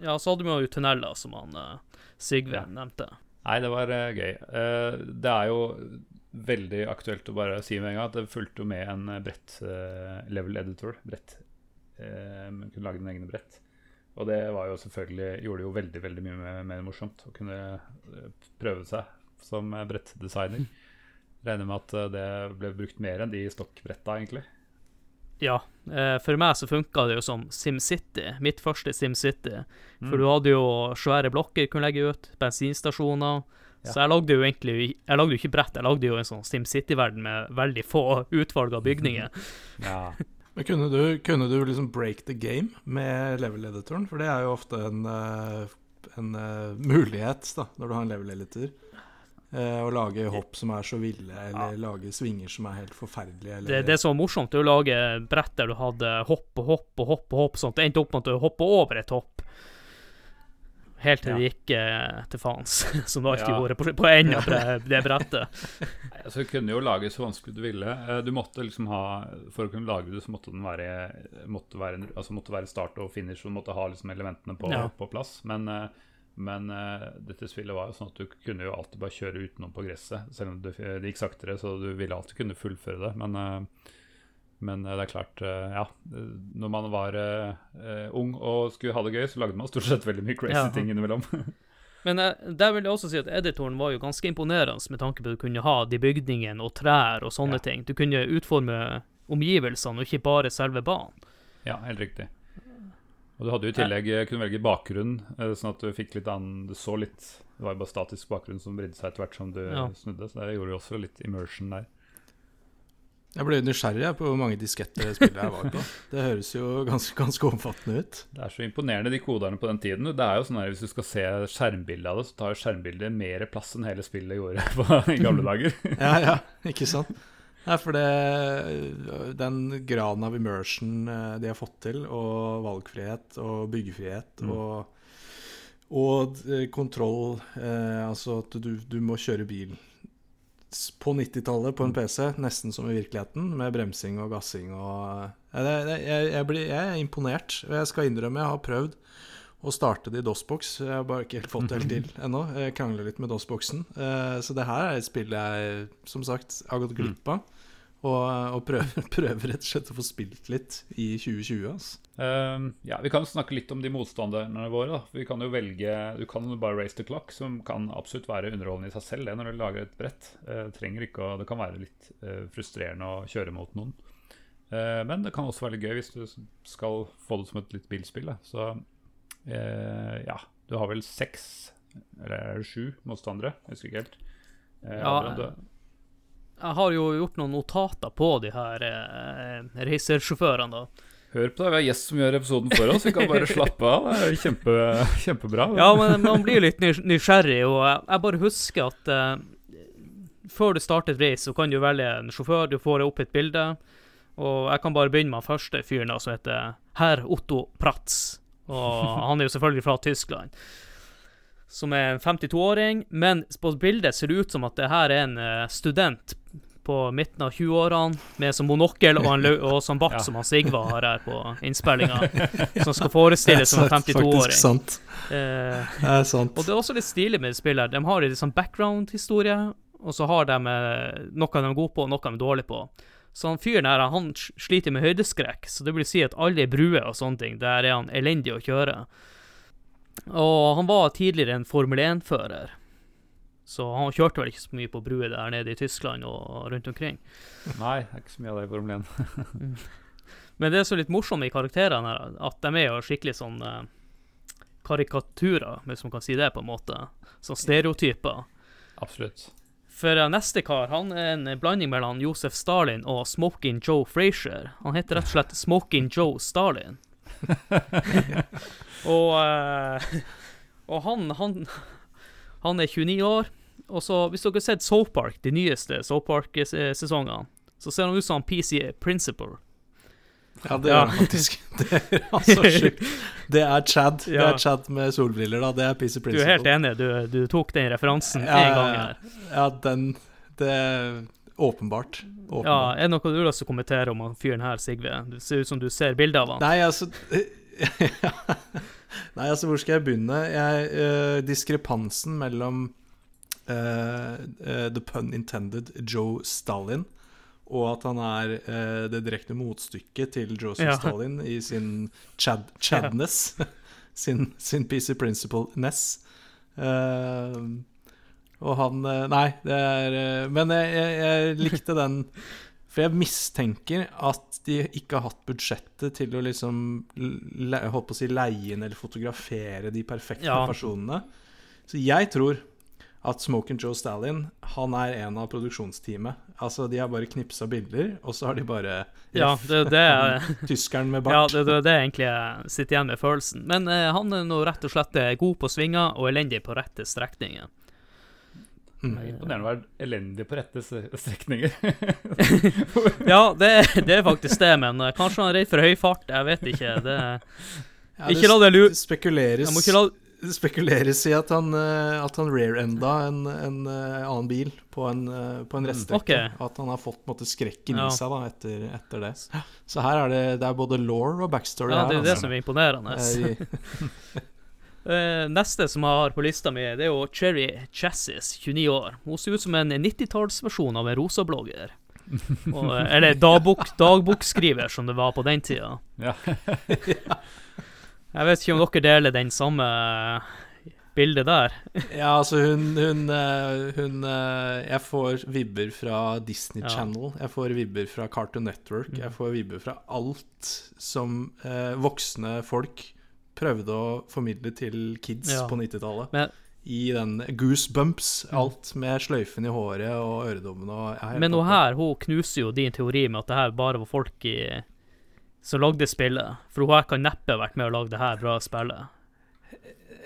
Ja, så hadde vi jo tunneler, som han uh, Sigve Ja. nevnte. Nei, det var gøy. Det er jo veldig aktuelt å bare si med en gang at det fulgte jo med en eh, brett eh, level editor. Brett. Eh, man kunne lage den egne brett. Og det var jo selvfølgelig gjorde det jo veldig veldig mye mer, morsomt å kunne prøve seg som brettdesigner. Regner med at det ble brukt mer enn de stokkbretta, egentlig. Ja, for meg så funka det jo som SimCity. Mitt første SimCity. For Mm. du hadde jo svære blokker kunne legge ut, bensinstasjoner. Ja. Så jeg lagde jo egentlig Jeg lagde jo ikke brett, jeg lagde jo en sånn SimCity-verden med veldig få utvalg av bygninger. Ja. Men kunne du, kunne du liksom break the game med level-editoren? For det er jo ofte en, eh, en eh, mulighet da, når du har en level-editor. Eh, å lage hopp som er så ville, eller lage svinger som er helt forferdelige. Eller, Det, det som var morsomt, er å lage brett der du hadde hopp og hopp og hopp og hopp, sånn at det endte opp med at du hoppa over et hopp. Helt til det gikk eh, til faens, som det alltid Ja. gjorde på, på enden av det, brettet. Altså, du kunne jo lage så vanskelig du ville. Eh, Du måtte liksom ha For å kunne lage det, så måtte den være Måtte være, altså måtte være start og finish, og du måtte ha liksom elementene på, Ja. på plass. Men, eh, men eh, dette spillet var jo sånn at du kunne jo alltid bare kjøre utenom på gresset, selv om det, det gikk saktere, så du ville alltid kunne fullføre det. Men, eh, men eh, det er klart, eh, ja Når man var eh, eh, ung og skulle ha det gøy, så lagde man stort sett veldig mye crazy Ja. ting innimellom. Men eh, der vil jeg også si at editoren var jo ganske imponerende med tanke på at du kunne ha de bygningene og trær og sånne Ja. ting. Du kunne utforme omgivelsene, og ikke bare selve banen. Ja, helt riktig. Og du hadde jo i tillegg eh, kunne velge bakgrunn, eh, sånn at du fikk litt annen Du så litt Det var jo bare statisk bakgrunn som vridde seg etter hvert som du Ja. snudde, så det gjorde jo også litt immersion der. Jeg ble nysgjerrig på hvor mange disketter spillet her var på. Det høres jo ganske, ganske omfattende ut. Det er så imponerende, de koderne på den tiden. Det er jo sånn at Hvis du skal se skjermbildet av det, så tar jo skjermbildet mer plass enn hele spillet gjorde på, i gamle dager. Ja, ja, ikke sant? Nei, for det Den graden av immersion eh, de har fått til, og valgfrihet og byggefrihet Mm. og, og eh, kontroll eh, Altså at du, du må kjøre bil s- på 90-tallet på en PC, nesten som i virkeligheten, med bremsing og gassing og det, det, jeg, jeg, blir, jeg er imponert. Og jeg skal innrømme jeg har prøvd å starte det i DOS-boks. Jeg har bare ikke helt fått det helt til ennå. Jeg krangler litt med DOS-boksen. Eh, Så det her er et spill jeg som sagt har gått glipp av. Og, og prøver, prøver rett og slett å få spilt litt i 2020. Altså. Ehm, ja, Vi kan snakke litt om de motstanderne våre. da. Vi kan jo velge, Du kan jo bare race the clock, som kan absolutt være underholdende i seg selv det når du lager et brett. Uh, trenger ikke å, Det kan være litt uh, frustrerende å kjøre mot noen. Uh, men det kan også være litt gøy hvis du skal få det som et litt bilspill. da. Så eh, ja, du har vel seks, eller er det sju motstandere? Jeg husker ikke helt. Eh, Ja, Jeg har jo gjort noen notater på de her eh, racersjåførene, da. Hør på det, vi har gjest som gjør episoden for oss. Vi kan bare slappe av. Det er kjempe, kjempebra. Ja, men man blir jo litt nysgjerrig, og jeg, bare husker at eh, før du starter et race, så kan du velge en sjåfør, du får opp et bilde, og jeg kan bare begynne med den første fyren da, som heter herr Otto Pratz. Og han er jo selvfølgelig fra Tyskland. Som er en 52-åring, men på bildet ser det ut som at det her er en eh, student på midten av 20-årene med som monokkel og, en lø- og sånn bart Ja. som han Sigva har her på innspillinga, som skal forestilles som en 52-åring. sant. Eh, Det er sant. og det er også litt stilig med spillet. De har litt sånn background-historie, og så har de eh, noe de er gode på, og noe de er dårlige på. Så han fyren her, han sliter med høydeskrekk, så det vil si at alle bruer og sånne ting, der er han elendig å kjøre. Og han var tidligere en Formel 1-fører, så han kjørte vel ikke så mye på bruer der nede i Tyskland og rundt omkring. Nei, det er ikke så mye av det i Formel 1. Men det er så litt morsomt i karakterene her, at de er jo skikkelig sånn eh, karikaturer, hvis man kan si det på en måte. Sånn stereotyper. Absolutt. For eh, neste kar han er en blanding mellom Josef Stalin og Smoking Joe Frazier. Han heter rett og slett Smoking Joe Stalin. og eh, og han, han Han er 29 år. Og så, hvis dere har sett Soap Park, de nyeste Soap Park-sesongene, så ser han ut som PC Principal. Ja, det Ja. er faktisk Det er altså sjukt. Det er Chad. Det er Chad med solbriller, da. Det er PC Du er helt enig, du, du tok den referansen Ja, gang her. Ja, den Det er åpenbart. Ja. Er det noe du har lyst til å kommentere om han fyren her, Sigve? Det ser ut som du ser bilde av han. Nei, altså Nei, altså, hvor skal jeg begynne? Jeg, eh, diskrepansen mellom eh, eh, the pun intended Joe Stalin og at han er eh, det direkte motstykket til Joseph Ja. Stalin i sin chad chadness. sin, sin PC Principle-ness. Eh, og han eh, Nei, det er Men jeg, jeg, jeg likte den For jeg mistenker at de ikke har hatt budsjettet til å liksom le, holdt på å si leie inn eller fotografere de perfekte Ja. personene. Så jeg tror at Smoke and Joe Stalin Han er en av produksjonsteamet. Altså, De har bare knipsa bilder, og så har de bare Ja, det, det er tyskeren med Ja, det, det, det er egentlig jeg sitter igjen med følelsen. Men eh, han er nå rett og slett eh, god på svinger og elendig på rette strekninger. Mm. er imponerende å være elendig på rette strekninger. Ja, det, det er faktisk det, men eh, kanskje han er redd for høy fart. Jeg vet ikke. Det, Ja, ikke la det lure spekuleres ikke la spekuleres i at han, eh, at han rear-enda en, en eh, annen bil på en, på en reststrekke. Okay. At han har fått måte, skrekken Ja. i seg da, etter, etter det. Så her er det, det er både law og backstory. Ja, det er det altså. som er imponerende. Eh, Eh, neste som jeg har på lista mi, det er jo Cherry Chassis, 29 år. Hun ser ut som en 90-tallsversjon av en rosablogger. Og, eh, eller dagbok, dagbokskriver, som det var på den tida. Ja. Jeg vet ikke om dere deler den samme bildet der. ja, altså hun, hun, eh, hun Jeg får vibber fra Disney Ja. Channel. Jeg får vibber fra Cartoon Network. Mm. Jeg får vibber fra alt som eh, voksne folk prøvde å formidle til kids Ja. på 90-tallet. I den goosebumps, Mm. alt med sløyfen i håret og øredommene og Men hun her hun knuser jo din teori med at det her bare var folk i, som lagde spillet. For hun her kan neppe ha vært med å lage det her bra spillet.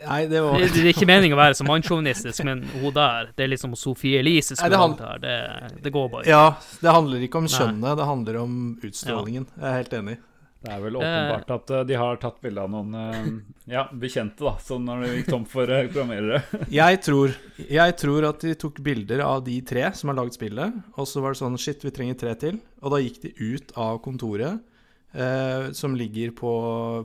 Nei, det var Det, det er ikke meningen å være så mannssjåvinistisk, men hun der Det er liksom Sofie Elise som det har det. Det, går bare ikke. Ja, det handler ikke om Nei. skjønnet, det handler om utstrålingen. Jeg er helt enig. Det er vel åpenbart at uh, de har tatt bilde av noen uh, ja, bekjente, da, sånn når de gikk tom for programmerere. jeg, tror, jeg tror at de tok bilder av de tre som har laget spillet, og så var det sånn Shit, vi trenger tre til. Og da gikk de ut av kontoret, som ligger på,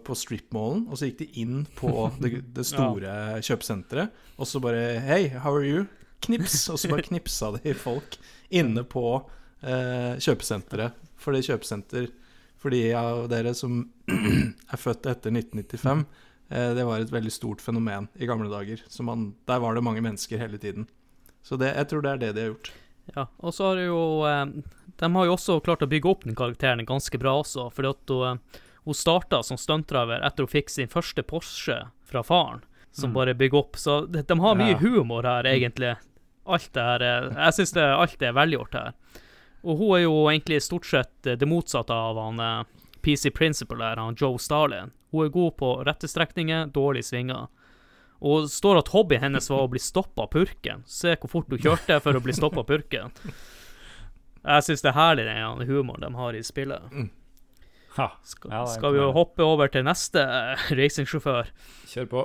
på stripmallen, og så gikk de inn på det, det store ja. kjøpesenteret, og så bare Hei, how are you? Knips! Og så bare knipsa de folk inne på kjøpesenteret. For det kjøpesenter for de av dere som er født etter 1995, eh, det var et veldig stort fenomen i gamle dager. Man, der var det mange mennesker hele tiden. Så det, jeg tror det er det de har gjort. Ja, og så har jo eh, De har jo også klart å bygge opp den karakteren ganske bra også, fordi at hun, eh, hun starta som stuntdriver etter hun fikk sin første Porsche fra faren, som mm. bare bygger opp. Så de, de har mye ja. humor her, egentlig. Alt det her Jeg syns alt er velgjort her. Og hun er jo egentlig stort sett eh, det motsatte av han eh, PC Principal der, han Joe Stalin. Hun er god på rette strekninger, dårlige svinger. Og det står at hobbyen hennes var å bli stoppa av purken. Se hvor fort hun kjørte for å bli stoppa av purken. Jeg syns det er herlig den humoren de har i spillet. Mm. Ha, skal, ja, skal, vi jo hoppe over til neste uh, racingsjåfør? Kjør på.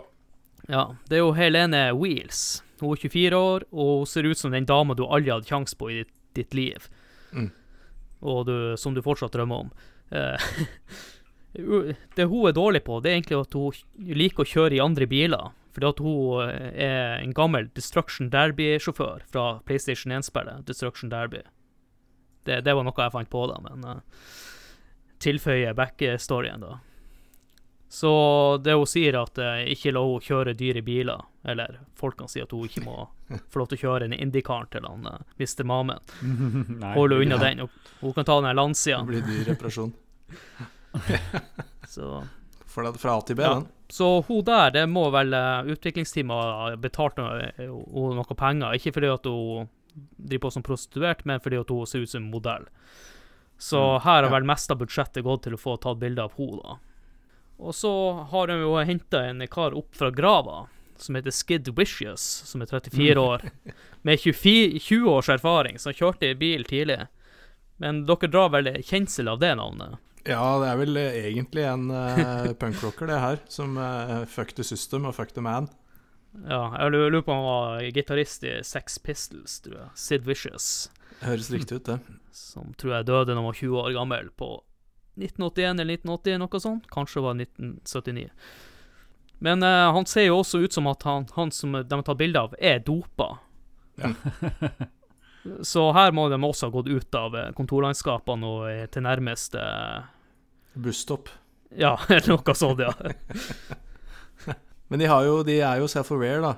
Ja, det er jo Helene Wheels. Hun er 24 år, og hun ser ut som den dama du aldri hadde kjangs på i ditt, ditt liv og du, som du fortsatt drømmer om. Eh, det hun er dårlig på, det er egentlig at hun liker å kjøre i andre biler. Fordi at hun er en gammel Destruction Derby-sjåfør fra PlayStation 1-spillet Destruction Derby. Det, det, var noe jeg fant på, da, men uh, tilføyer backstoryen, da. Så det hun sier, at uh, ikke la henne kjøre dyre biler. Eller folk kan si at hun ikke må få lov til å kjøre en Indicaren til han uh, eh, Mr. Mamen. Hold henne unna den. Hun kan ta den Lancia. Det blir dyr reparasjon. så For det fra A til B, ja. den. Så hun der, det må vel uh, utviklingsteamet ha betalt henne noe penger. Ikke fordi at hun driver på som prostituert, men fordi at hun ser ut som modell. Så mm, her har vel mest av budsjettet gått til å få tatt bilde av henne, da. Og så har de jo henta en kar opp fra grava som heter Skid Vicious, som er 34 mm. år, med 24, 20 års erfaring, som kjørte i bil tidlig. Men dere drar vel kjensel av det navnet? Ja, det er vel egentlig en uh, punkrocker, det her, som uh, fuck the system og fuck the man. Ja, jeg lurer på om han var gitarist i Sex Pistols, tror jeg. Sid Vicious. Høres riktig ut, det. Som tror jeg døde da han var 20 år gammel, på 1981 eller 1980, noe sånt. Kanskje det var 1979. Men uh, han ser jo også ut som at han, han som de har tatt bilde av, er dopa. Ja. Så her må de også ha gått ut av eh, kontorlandskapene og eh, til nærmeste Busstopp. Ja, eller noe sånt, ja. Men de, jo, de, er jo self-aware da,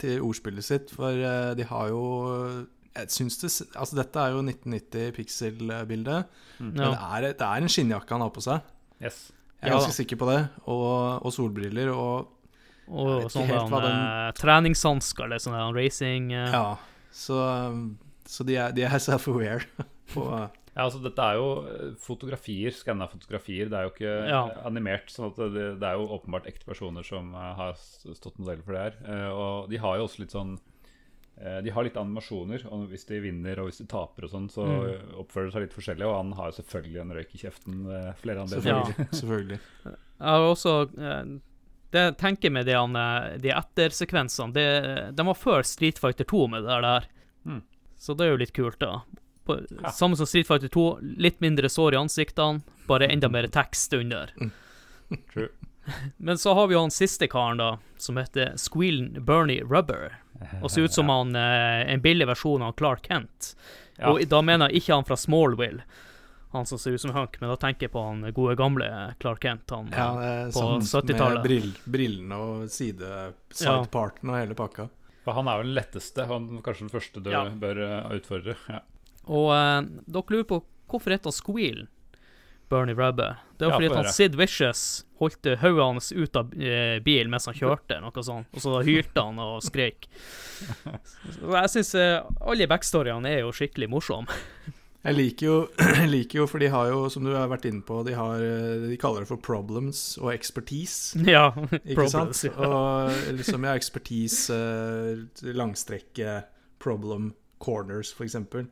til ordspillet sitt, for de har jo jeg syns det Altså, dette er jo 1990 pixel-bilde. Mm. Men det er, det er, en skinnjakke han har på seg. Yes. Jeg er ja, ganske sikker på det. Og, og solbriller. Og, og sånne den... uh, treningshansker eller sånn racing uh... Ja. Så, så, de er, er self-aware. ja, altså Dette er jo fotografier, skanna fotografier. Det er jo ikke ja. animert. Så det, det, er jo åpenbart ekte personer som har stått modell for det her. Og de har jo også litt sånn Eh, de har litt animasjoner, og hvis de vinner og hvis de taper, og sånn, så mm. oppfører de seg litt forskjellig. Og han har selvfølgelig en røyk i kjeften ved flere anledninger. Ja, selvfølgelig. Jeg har også eh, Det jeg tenker med de, de ettersekvensene, det, de var før Street Fighter 2 med det der. Mm. Så det er jo litt kult, da. På, ja. Samme som Street Fighter 2, litt mindre sår i ansiktene, bare enda mer tekst under. True. Men så har vi jo han siste karen, da, som heter Squeal Bernie Rubber. Og ser ut som han eh, en billig versjon av Clark Kent. Ja. Og da mener jeg ikke han fra Smallville, han som ser ut som Hunk, men da tenker jeg på han gode gamle Clark Kent han, ja, på sånn 70-tallet. Med brill, brillene og side, sideparten og hele pakka. For han er vel den letteste, han kanskje den første du ja. bør utfordre. Ja. Og uh, dere lurer på hvorfor heter han Squeal? Bernie Rubber. Det var fordi at han Sid Vicious holdt hodet hans ut av eh, bilen mens han kjørte, noe sånt. Og så hyrte han og skrek. Så jeg syns eh, alle backstoryene er jo skikkelig morsomme. Jeg liker, jo, jeg liker jo, for de har jo, som du har vært inne på, de, har, eh, de kaller det for problems og expertise. Ja, ikke problems, sant? Ja. Og liksom, ja, expertise, eh, langstrekke, problem, corners, for eksempel.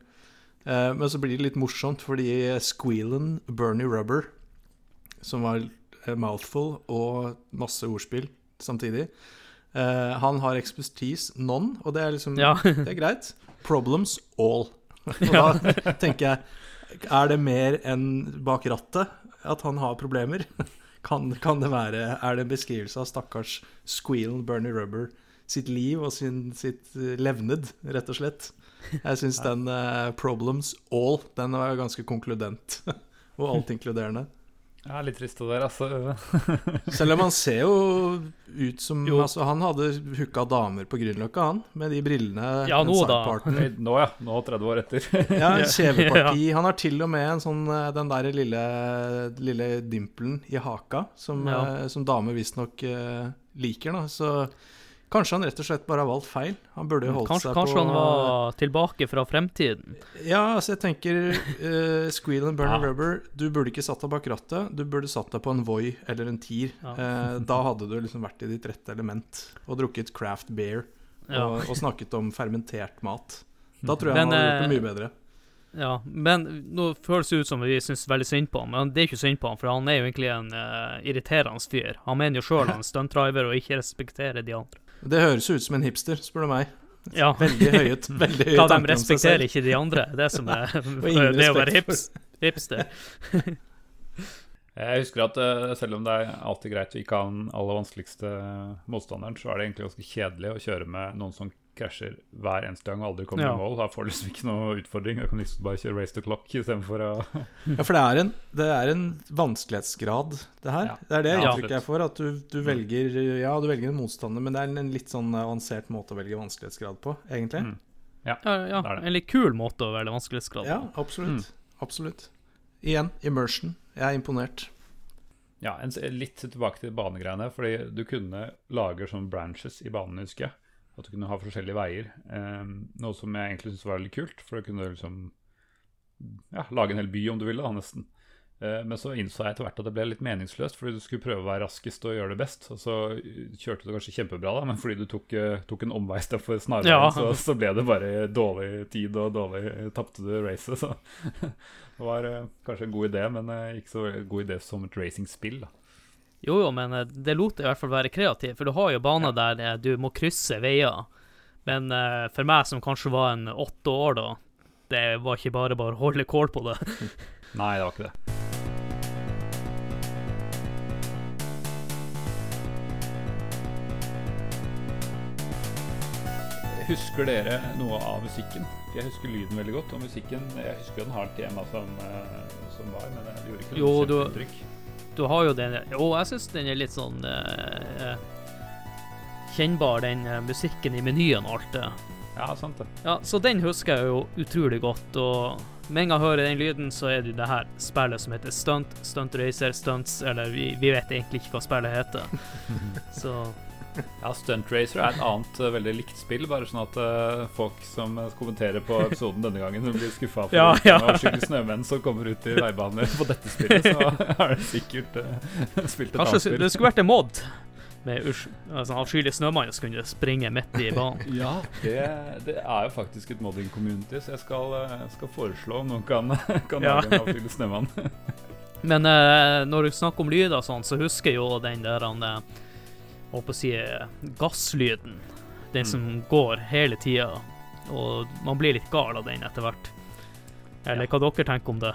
Eh, men så blir det litt morsomt, fordi Squealen Bernie Rubber som var mouthful og masse ordspill samtidig. Eh, han har expertise none, og det er liksom Ja. Det er greit. Problems all. Og da tenker jeg Er det mer enn bak rattet at han har problemer? Kan, kan det være Er det en beskrivelse av stakkars Squealen Bernie Rubber sitt liv og sin, sitt eh, levned, rett og slett? Jeg syns den uh, Problems all, den var ganske konkludent. og altinkluderende. Ja, litt trist det der, altså. Selv om han ser jo ut som Jo. Altså, han hadde hooka damer på Grünerløkka, han, med de brillene. Ja, nå da. Nå, ja. Nå 30 år etter. Ja, kjeveparti. Han har til og med en sånn, eh, den der lille, lille dimpelen i haka, som, Ja. eh, som damer visstnok uh, liker. Da. Så kanskje han rett og slett bare har valgt feil. Han burde holdt Kanskje, seg kanskje på han var tilbake fra fremtiden. Ja, altså jeg tenker uh, Squeal and Burner Ja. Rubber Du burde ikke satt deg bak rattet. Du burde satt deg på en Voi eller en Tier. Ja. Uh, da hadde du liksom vært i ditt rette element og drukket craft beer Ja. og, og snakket om fermentert mat. Da tror jeg Men, han hadde gjort det eh, mye bedre. Ja, men nå føles det ut som vi syns veldig synd på ham. Men det er ikke synd på ham, for han er jo egentlig en uh, irriterende fyr. Han mener jo sjøl han er stuntdriver og ikke respekterer de andre. Det høres ut som en hipster, spør du meg. Ja, Veldig høyet. Veldig høyet ja, de respekterer ikke de andre. Det som er ingen det å være hips, hipster. Jeg husker at eh, selv om det er alltid greit å ikke ha den aller vanskeligste motstanderen, så er det egentlig ganske kjedelig å kjøre med noen som krasjer hver eneste gang og aldri kommer Ja. i mål. Da får du liksom ikke noe utfordring. Da kan liksom bare kjøre race to clock istedenfor å Ja, for det er, en, det er en vanskelighetsgrad, det her. Ja. Det er det Ja, inntrykket jeg absolutt. får. At du, du velger Ja, du velger en motstander, men det er en, en litt sånn avansert måte å velge vanskelighetsgrad på, egentlig. Mm. Ja, ja, Det er det. en litt kul måte å velge vanskelighetsgrad Ja, på. Mm. Absolutt. Igjen, immersion. Jeg er imponert. Ja, en, litt tilbake til banegreiene. Fordi du kunne lage sånne branches i banen, husker jeg. At du kunne ha forskjellige veier. Eh, noe som jeg egentlig syntes var veldig kult. For da kunne du liksom ja, lage en hel by om du ville, da, nesten. Eh, men så innså jeg etter hvert at det ble litt meningsløst, fordi du skulle prøve å være raskest og gjøre det best. Og så eh, kjørte du kanskje kjempebra, da, men fordi du tok, eh, tok en omvei istedenfor snarveien, Ja. så, så ble det bare dårlig tid og dårlig Tapte du racet, så det var kanskje en god idé, men ikke så god idé som et racingspill. da. Jo, jo, men eh, det lot deg i hvert fall være kreativ, for du har jo baner der eh, du må krysse veier. Men uh, for meg som kanskje var en åtte år da, det var ikke bare bare å holde kål på det. Nei, det var ikke det. Husker dere noe av musikken? Jeg husker lyden veldig godt. Og musikken, jeg husker den har et tema som, som var, men det gjorde ikke noe du- kjempeinntrykk. Du har jo den Og jeg syns den er litt sånn eh, Kjennbar, den eh, musikken i menyen og alt det. Ja, sant det. Ja, så den husker jeg jo utrolig godt, og med en gang jeg hører den lyden, så er det jo det her spillet som heter Stunt, Stunt Racer, Stunts, eller vi, vi vet egentlig ikke hva spillet heter. Så Ja, Stunt Racer er et annet uh, veldig likt spill, bare sånn at uh, folk som eh, kommenterer på episoden denne gangen, blir skuffa for Ja, ja. skyldig snømenn som kommer ut i veibaner på dette spillet, så har det sikkert uh, spilt et kanskje annet spill. det skulle vært en mod med altså, avskyelig snømann som kunne springe midt i banen. Ja, det, det er jo faktisk et modding community, så jeg skal, skal foreslå om noen kan, kan Ja. lage en avskyelig snømann. Men når du snakker om lyder og sånn, så husker jeg jo den der han eh, Holdt på å si eh, gasslyden. Den Mm. som går hele tida. Og man blir litt gal av den etter hvert. Eller hva dere tenker om det?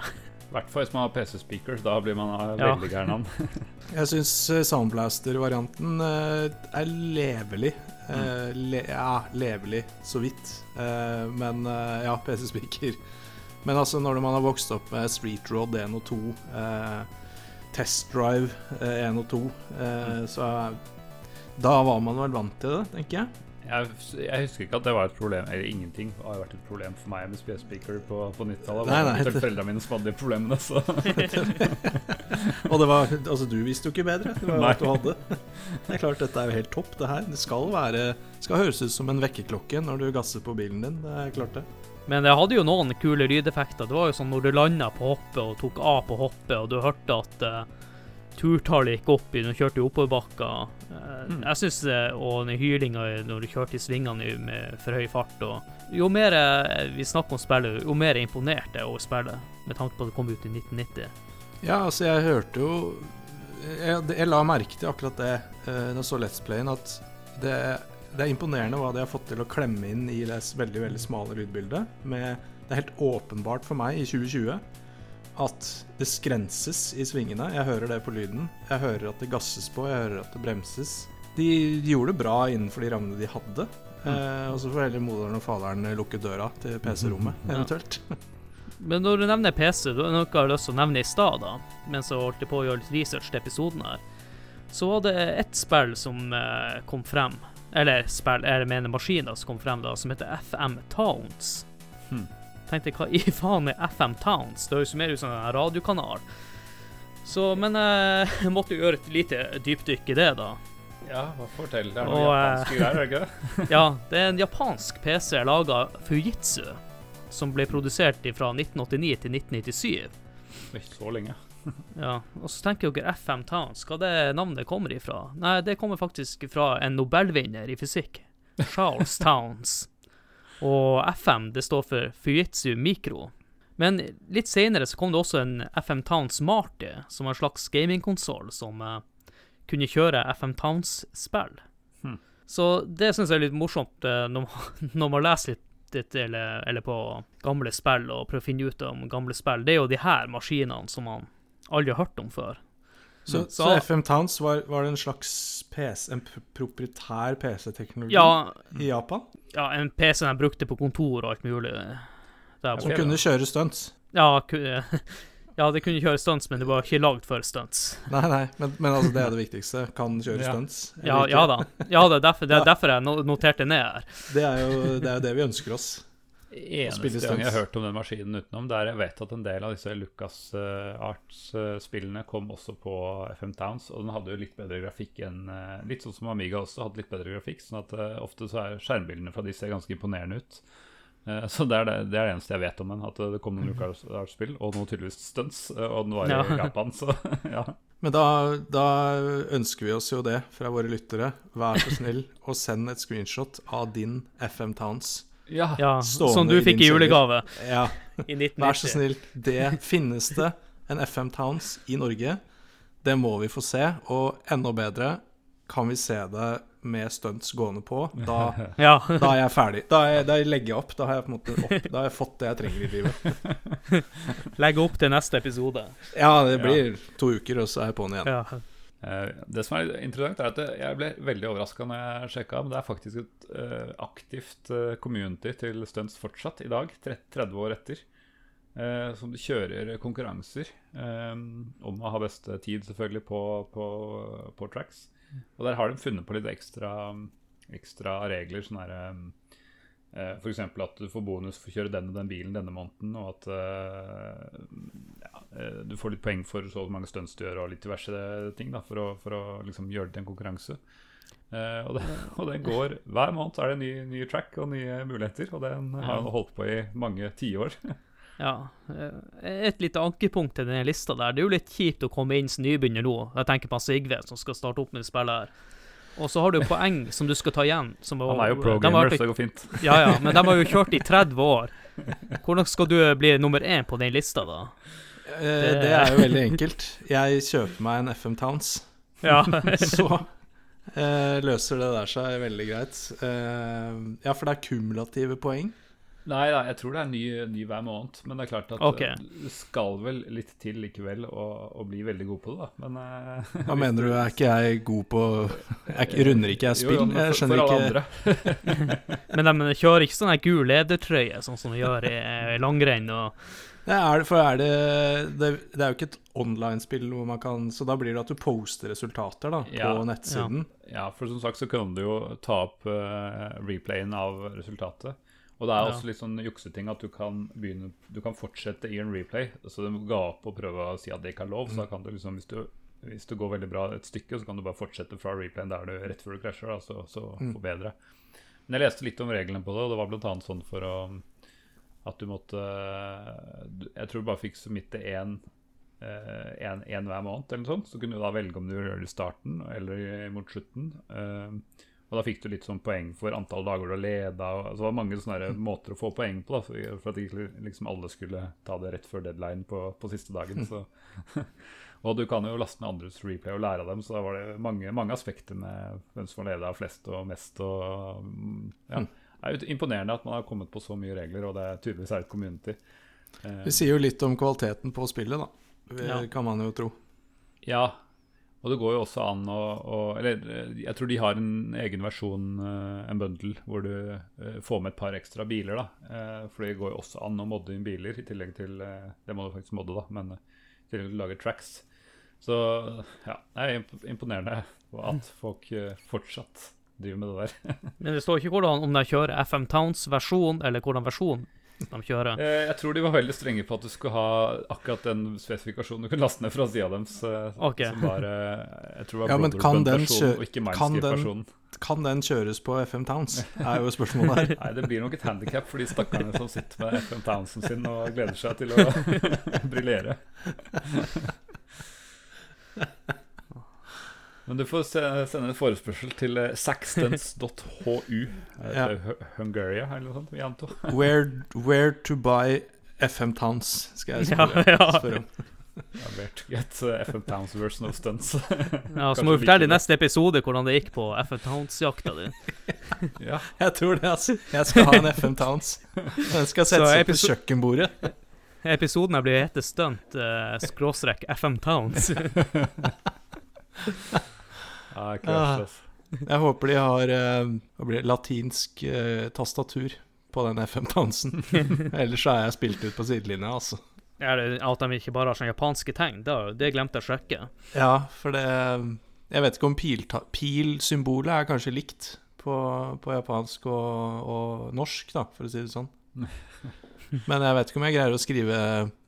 I hvert fall hvis man har PC-speakers, da blir man eh, Ja. veldig gæren av den. Jeg syns Soundblaster-varianten eh, er levelig. Mm. le ja, levelig, så vidt. Men ja, PC-speaker. Men altså, når man har vokst opp med Street Rod 1 og 2, eh, Test Drive eh, 1 og 2, eh, så er- da var man vel vant til det, tenker jeg. Jeg, jeg husker ikke at det var et problem, eller ingenting har vært et problem for meg med PS-speaker på, på 90-tallet. Det var nei, foreldrene mine som hadde de problemene, så Og det var, altså du visste jo ikke bedre. Det var jo alt du hadde. Det er klart, dette er jo helt topp, det her. Det skal være skal høres ut som en vekkerklokke når du gasser på bilen din. Det er klart det. Men det hadde jo noen kule lydeffekter. Det var jo sånn når du landa på hoppet og tok av på hoppet, og du hørte at uh, turtallet gikk opp når du kjørte i oppoverbakker. Eh, Mm. Jeg syns det, Og den hylinga når du kjørte i svingene med for høy fart. Og jo mer eh, vi snakker om spillet, jo mer imponert jeg er over spillet, med tanke på at det kom ut i 1990. Ja, altså jeg hørte jo jeg, jeg la merke til akkurat det eh, da jeg så Let's Playen, at det, det er imponerende hva de har fått til å klemme inn i det veldig veldig smale lydbildet. Med, det er helt åpenbart for meg i 2020 at det skrenses i svingene. Jeg hører det på lyden. Jeg hører at det gasses på, jeg hører at det bremses. De, de gjorde det bra innenfor de rammene de hadde. Eh, og så får heller moderen og faderen lukke døra til PC-rommet, Ja. eventuelt. Men når du nevner PC, du har noe jeg har lyst til å nevne i stad, mens jeg holdt på å gjøre litt research til episoden her, så var det ett spill som eh, kom frem, eller spill, jeg mener maskiner som kom frem da, som heter FM Towns. Hmm. Tenkte hva i faen er FM Towns? Det høres mer ut som en radiokanal. Så, men eh, jeg måtte jo gjøre et lite dypdykk i det, da. Ja, hva fortell. Det er noe Og, eh, greier, er det ikke det? Ja, det er en japansk PC laga Fujitsu, som ble produsert fra 1989 til 1997. Ikke så lenge. Ja, og så tenker dere FM Towns, hva det navnet kommer ifra? Nei, det kommer faktisk fra en nobelvinner i fysikk, Charles Towns. Og FM, det står for Fujitsu Micro. Men litt senere så kom det også en FM Towns Marty, som var en slags gamingkonsoll som uh, kunne kjøre FM Towns-spill. Hmm. Så det syns jeg er litt morsomt uh, når, man, når man leser litt eller, eller på gamle spill og prøver å finne ut om gamle spill. Det er jo de her maskinene som man aldri har hørt om før. Så, Mm. så FM Towns var, var det en slags PC, en proprietær PC-teknologi Ja, i Japan? ja, en PC de brukte på kontor og alt mulig. Der Som kunne kjøre stunts? Ja, ja, det kunne kjøre stunts, men det var ikke lagd for stunts. Nei, nei, men, men altså, det er det viktigste. Kan kjøre stunts. Ja, ja da. Ja, det er derfor, det er derfor jeg noterte ned her. Det er jo det, er det vi ønsker oss. Eneste gang jeg har hørt om den maskinen utenom, det er jeg vet at en del av disse Lucas Arts-spillene kom også på FM Towns, og den hadde jo litt bedre grafikk enn eh, Litt sånn som Amiga også hadde litt bedre grafikk, sånn at eh, ofte så er skjermbildene fra de ser ganske imponerende ut. Eh, så det er det, det er det eneste jeg vet om den, at det kom noen Lucas Arts-spill, og noe tydeligvis stunts, og den var Ja. i Japan, så ja. Men da, da ønsker vi oss jo det fra våre lyttere. Vær så snill og send et screenshot av din FM Towns. Ja, Ja, Stående Som du fikk i julegave Ja, i 1990. vær så snill. Det finnes det en FM Towns i Norge. Det må vi få se. Og enda bedre, kan vi se det med stunts gående på. Da, Ja. da er jeg ferdig. Da, er, da legger jeg opp. Da har jeg på en måte opp, Da har jeg fått det jeg trenger i livet. Legge opp til neste episode. Ja, det blir to uker, og så er jeg på'n igjen. Ja. Eh, Det som er interessant, er at jeg ble veldig overraska når jeg sjekka, men det er faktisk et uh, aktivt eh, community til stunts fortsatt i dag, 30 år etter. Uh, som kjører konkurranser um, om å ha beste tid, selvfølgelig, på, på, på tracks. Og der har de funnet på litt ekstra, ekstra regler. sånn der, um, uh, F.eks. at du får bonus for å kjøre den og den bilen denne måneden, og at du får litt poeng for så mange stunts du gjør, og litt diverse ting da, for å, for å liksom gjøre det til en konkurranse. Uh, og, det, og det går Hver måned er det en ny, ny track og nye muligheter, og den har han holdt på i mange tiår. ja. Eh, Et lite ankepunkt til denne lista der. Det er jo litt kjipt å komme inn som nybegynner nå. Jeg tenker på Sigve som skal starte opp med det spillet her. Og så har du poeng som du skal ta igjen. Som Han er jo pro-gamer, så det går fint. Ja, ja, men de har jo kjørt i 30 år. Hvordan skal du bli nummer én på den lista, da? Eh, Det er jo veldig enkelt. Jeg kjøper meg en FM Towns. Ja. Så eh, løser det der seg veldig greit. Eh, ja, for det er kumulative poeng. Nei, nei, jeg tror det er ny, ny hver måned. Men det er klart at Ok. eh, du skal vel litt til likevel å, bli veldig god på det, da. Men uh, Hva mener du, er ikke jeg god på jeg, Runder ikke jeg spill? jo, Jeg for, skjønner alle ikke andre. Men de kjører ikke sånn gul ledertrøye, sånn som de gjør i i langrenn. og Nei, er det, For er det, det Det er jo ikke et online-spill hvor man kan Så da blir det at du poster resultater da Ja. på nettsiden. Ja, for som sagt så kan du jo ta opp uh, replayen av resultatet. Og det er Ja. også litt sånn jukseting at du kan begynne Du kan fortsette i en replay. Så du ga opp og prøve å si at det ikke er lov. Så da kan du liksom, hvis du, hvis du går veldig bra et stykke, så kan du bare fortsette fra replayen der du rett før du krasjer, da, så, så Mm. forbedre. Men jeg leste litt om reglene på det, og det var annet sånn for å at du måtte Jeg tror du bare fikk submitte én en, en hver måned, eller noe sånt. Så kunne du da velge om du gjør det i starten eller mot slutten. Eh, og da fikk du litt sånn poeng for antall dager du har leda. Altså, det var mange sånne måter å få poeng på, da, for, at ikke liksom alle skulle ta det rett før deadline på, på siste dagen. Og du kan jo laste ned andres replay og lære av dem, så da var det mange, mange aspekter med hvem som har leda flest og mest. og mm, ja. Er imponerende at man har kommet på så mye regler, og det er tydeligvis er et community. Eh, Det sier jo litt om kvaliteten på spillet, da. Det Ja. kan man jo tro. Ja, og det går jo også an å, å Eller eh, jeg tror de har en egen versjon, eh, en bundle, hvor du eh, får med et par ekstra biler. da. For det går jo også an å modde inn biler, i tillegg til Det må du faktisk modde, da, men i tillegg til å lage tracks. Så ja, det er imponerende at folk fortsatt driver med det der. Men det står ikke hvordan om de kjører FM Towns-versjon, eller hvordan versjon de kjører. Eh, Jeg tror de var veldig strenge på at du skulle ha akkurat den spesifikasjonen du kunne laste ned fra sida deres. Okay. Som var eh, Jeg tror var Ja, men kan den og ikke kan den-. Kan den kjøres på FM Towns? er jo spørsmålet her. Nei, det blir nok et handikap for de stakkarene som sitter med FM Townsen sin og gleder seg til å briljere. Men du får sende en forespørsel til saxtens.hu. saxtons.hu. Er Ja. Hungaria eller noe sånt? Vi antar. Where, where to buy FM Towns, skal jeg spørre, ja. spørre om. Ja, where to get eh, FM Towns version of stunts. Ja, Så må vi fortelle i neste episode hvordan det gikk på FM Towns-jakta di. ja. Jeg tror det, altså. Jeg skal ha en FM Towns. Den skal settes opp på kjøkkenbordet. Episoden her blir hete Stunt uh, skråstrek FM Towns. Ja. Jeg håper de har uh, blir latinsk uh, tastatur på den FM-dansen. Ellers så er jeg spilt ut på sidelinja, altså. Er det at de ikke bare har sånne japanske tegn? Da, det glemte jeg å sjekke. Ja, for det Jeg vet ikke om pilsymbolet pil-symbolet er kanskje likt på, på japansk og, og norsk, da, for å si det sånn. Men jeg vet ikke om jeg greier å skrive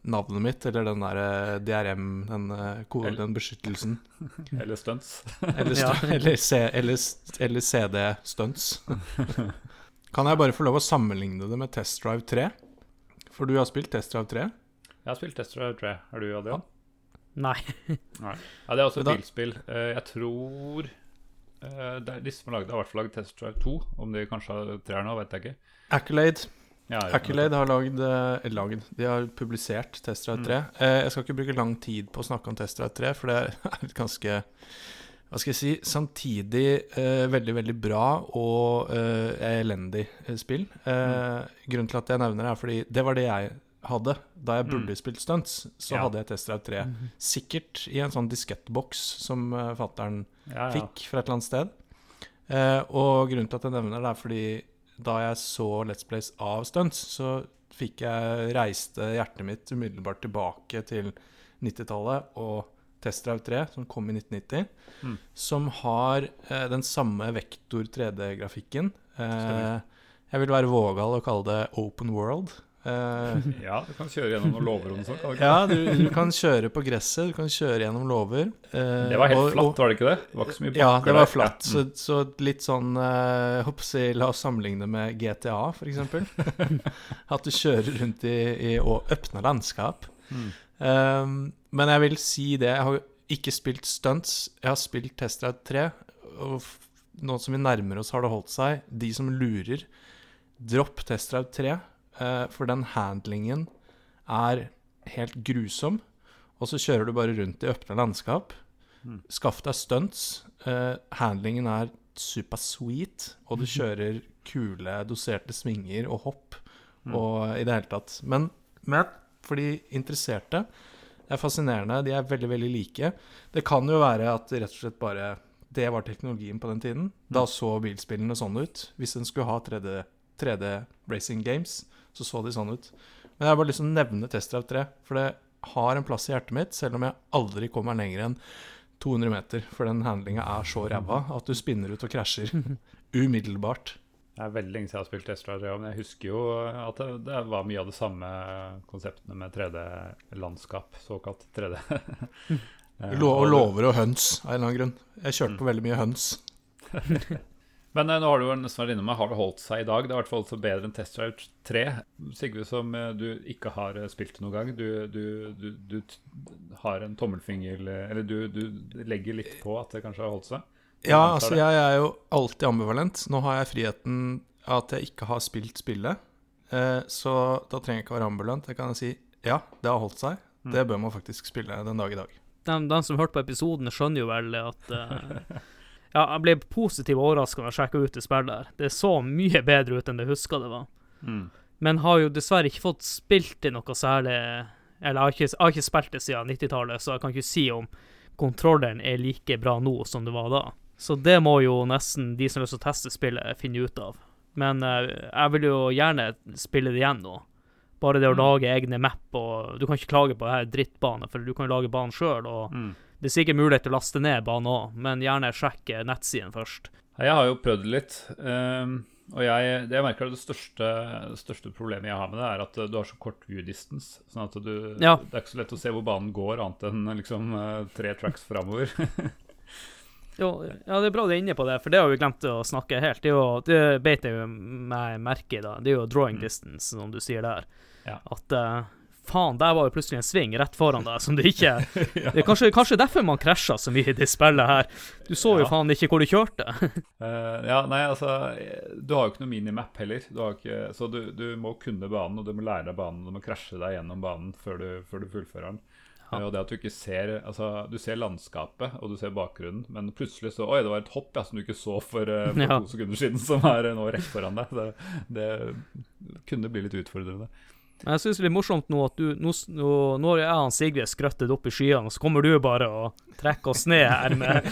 navnet mitt eller den der eh, DRM, den, den, den beskyttelsen. Eller stunts. Eller, Ja. eller, eller, eller CD Stunts. Kan jeg bare få lov å sammenligne det med Test Drive 3? For du har spilt Test Drive 3? Jeg har spilt Test Drive 3. Har du, Adrian? Nei. Nei. Ja, det er også et bilspill. Eh, Jeg tror De det er som har lagd det, har i hvert fall lagd Test Drive 2. Om de kanskje har treer nå, vet jeg ikke. Accolade. Ja, Accolade har lagd, eh, lagd De har publisert Test Drive 3. Mm. jeg skal ikke bruke lang tid på å snakke om Test Drive 3, for det er et ganske Hva skal jeg si Samtidig eh, veldig, veldig bra og eh, elendig eh, spill. Eh, Grunnen til at jeg nevner det, er fordi det var det jeg hadde da jeg burde spilt stunts. Så Ja. hadde jeg Test Drive 3. Sikkert i en sånn diskettboks som uh, fattern ja, ja. fikk fra et eller annet sted. Eh, og grunnen til at jeg nevner det, er fordi da jeg så Let's Plays av stunts, så fikk jeg reiste hjertet mitt umiddelbart tilbake til 90-tallet og Test Drive 3, som kom i 1990, Mm. som har eh, den samme vektor 3D-grafikken. Eh, jeg vil være vågal å kalle det open world. Eh, ja, du kan kjøre gjennom noen låver og ikke? ja, du, du kan kjøre på gresset, du kan kjøre gjennom låver. Uh, Det var helt og- og- flatt, var det ikke det? Det var ikke så mye ja, det var flatt. Så, så litt sånn uh, hoppsi, La oss sammenligne med GTA, f.eks. At du kjører rundt i, i og åpner landskap. Mm. Um, men jeg vil si det. Jeg har ikke spilt stunts. Jeg har spilt Test Ride 3. Og nå som vi nærmer oss, har det holdt seg. De som lurer, dropp Test Ride 3. eh, for den handlingen er helt grusom. Og så kjører du bare rundt i åpne landskap. Mm. Skaff deg stunts. Eh, handlingen er super sweet, og du kjører kule, doserte svinger og hopp Mm. og i det hele tatt. Men, men for de interesserte Det er fascinerende. De er veldig, veldig like. Det kan jo være at rett og slett bare det var teknologien på den tiden. Da så bilspillene sånn ut. Hvis en skulle ha 3D, 3D Racing Games, så så de sånn ut. Men jeg har bare lyst til å nevne Test Drive 3, for det har en plass i hjertet mitt, selv om jeg aldri kommer lenger enn 200 meter, for den handlinga er så ræva at du spinner ut og krasjer umiddelbart. Det er veldig lenge siden jeg har spilt Test Drive 3, men jeg husker jo at det, det var mye av de samme konseptene med 3D-landskap, såkalt 3D. Eh, og og- lover og høns, av en eller annen grunn. Jeg kjørte på veldig mye høns. Men eh, nå har du jo nesten vært inne med, har det holdt seg i dag? Det er i hvert fall så bedre enn Test Drive 3. Sigve, som eh, du ikke har eh, spilt noen gang, du, du, du, du har en tommelfinger Eller du, du legger litt på at det kanskje har holdt seg? Ja, altså jeg er jo alltid ambivalent. Nå har jeg friheten at jeg ikke har spilt spillet. Eh, så da trenger jeg ikke være ambulant. Jeg kan si ja, det har holdt seg. Mm. Det bør man faktisk spille den dag i dag. de, de som hørte på episoden, skjønner jo vel at Ja, jeg ble positivt overraska når jeg sjekka ut det spillet. der. Det så mye bedre ut enn det huska det var. Mm. Men har jo dessverre ikke fått spilt det noe særlig Eller jeg har ikke, jeg har ikke spilt det siden 90-tallet, så jeg kan ikke si om kontrolleren er like bra nå som det var da. Så det må jo nesten de som har lyst til å teste spillet, finne ut av. Men uh, jeg vil jo gjerne spille det igjen nå. Bare det å Mm. lage egne map og Du kan ikke klage på det her drittbanen, for du kan jo lage banen sjøl, og Mm. Det er sikkert mulighet til å laste ned banen òg, men gjerne sjekke nettsiden først. Jeg har jo prøvd det litt. ehm, og jeg, det jeg merker det største, det største problemet jeg har med det, er at du har så kort view distance. Sånn at du, Ja. Det er ikke så lett å se hvor banen går, annet enn liksom eh, tre tracks framover. Jo, ja, det er bra du er inne på det, for det har vi glemt å snakke helt. Det, jo, det beit jeg meg merke i, da. Det er jo drawing Mm. distance, som du sier der. Ja. At eh, faen, der var jo plutselig en sving rett foran deg som du ikke Ja. Det er kanskje, kanskje derfor man krasja så mye i det spillet her. Du så jo Ja. faen ikke hvor du kjørte. uh, ja, nei, altså eh, Du har jo ikke noe minimap heller. Du har ikke, så du, du må kunne banen, og du må lære deg banen. og Du må krasje deg gjennom banen før du, før du fullfører den. Ja. Eh, og det at Du ikke ser Altså, du ser landskapet og du ser bakgrunnen, men plutselig så Oi, det var et hopp ja, som du ikke så for, eh, for to sekunder siden, som er nå rett foran deg. Det, det kunne bli litt utfordrende. Men jeg syns det er litt morsomt nå at du Nå, nå, nå har jeg og Sigve skrøttet opp i skyene, og så kommer du bare og trekker oss ned her med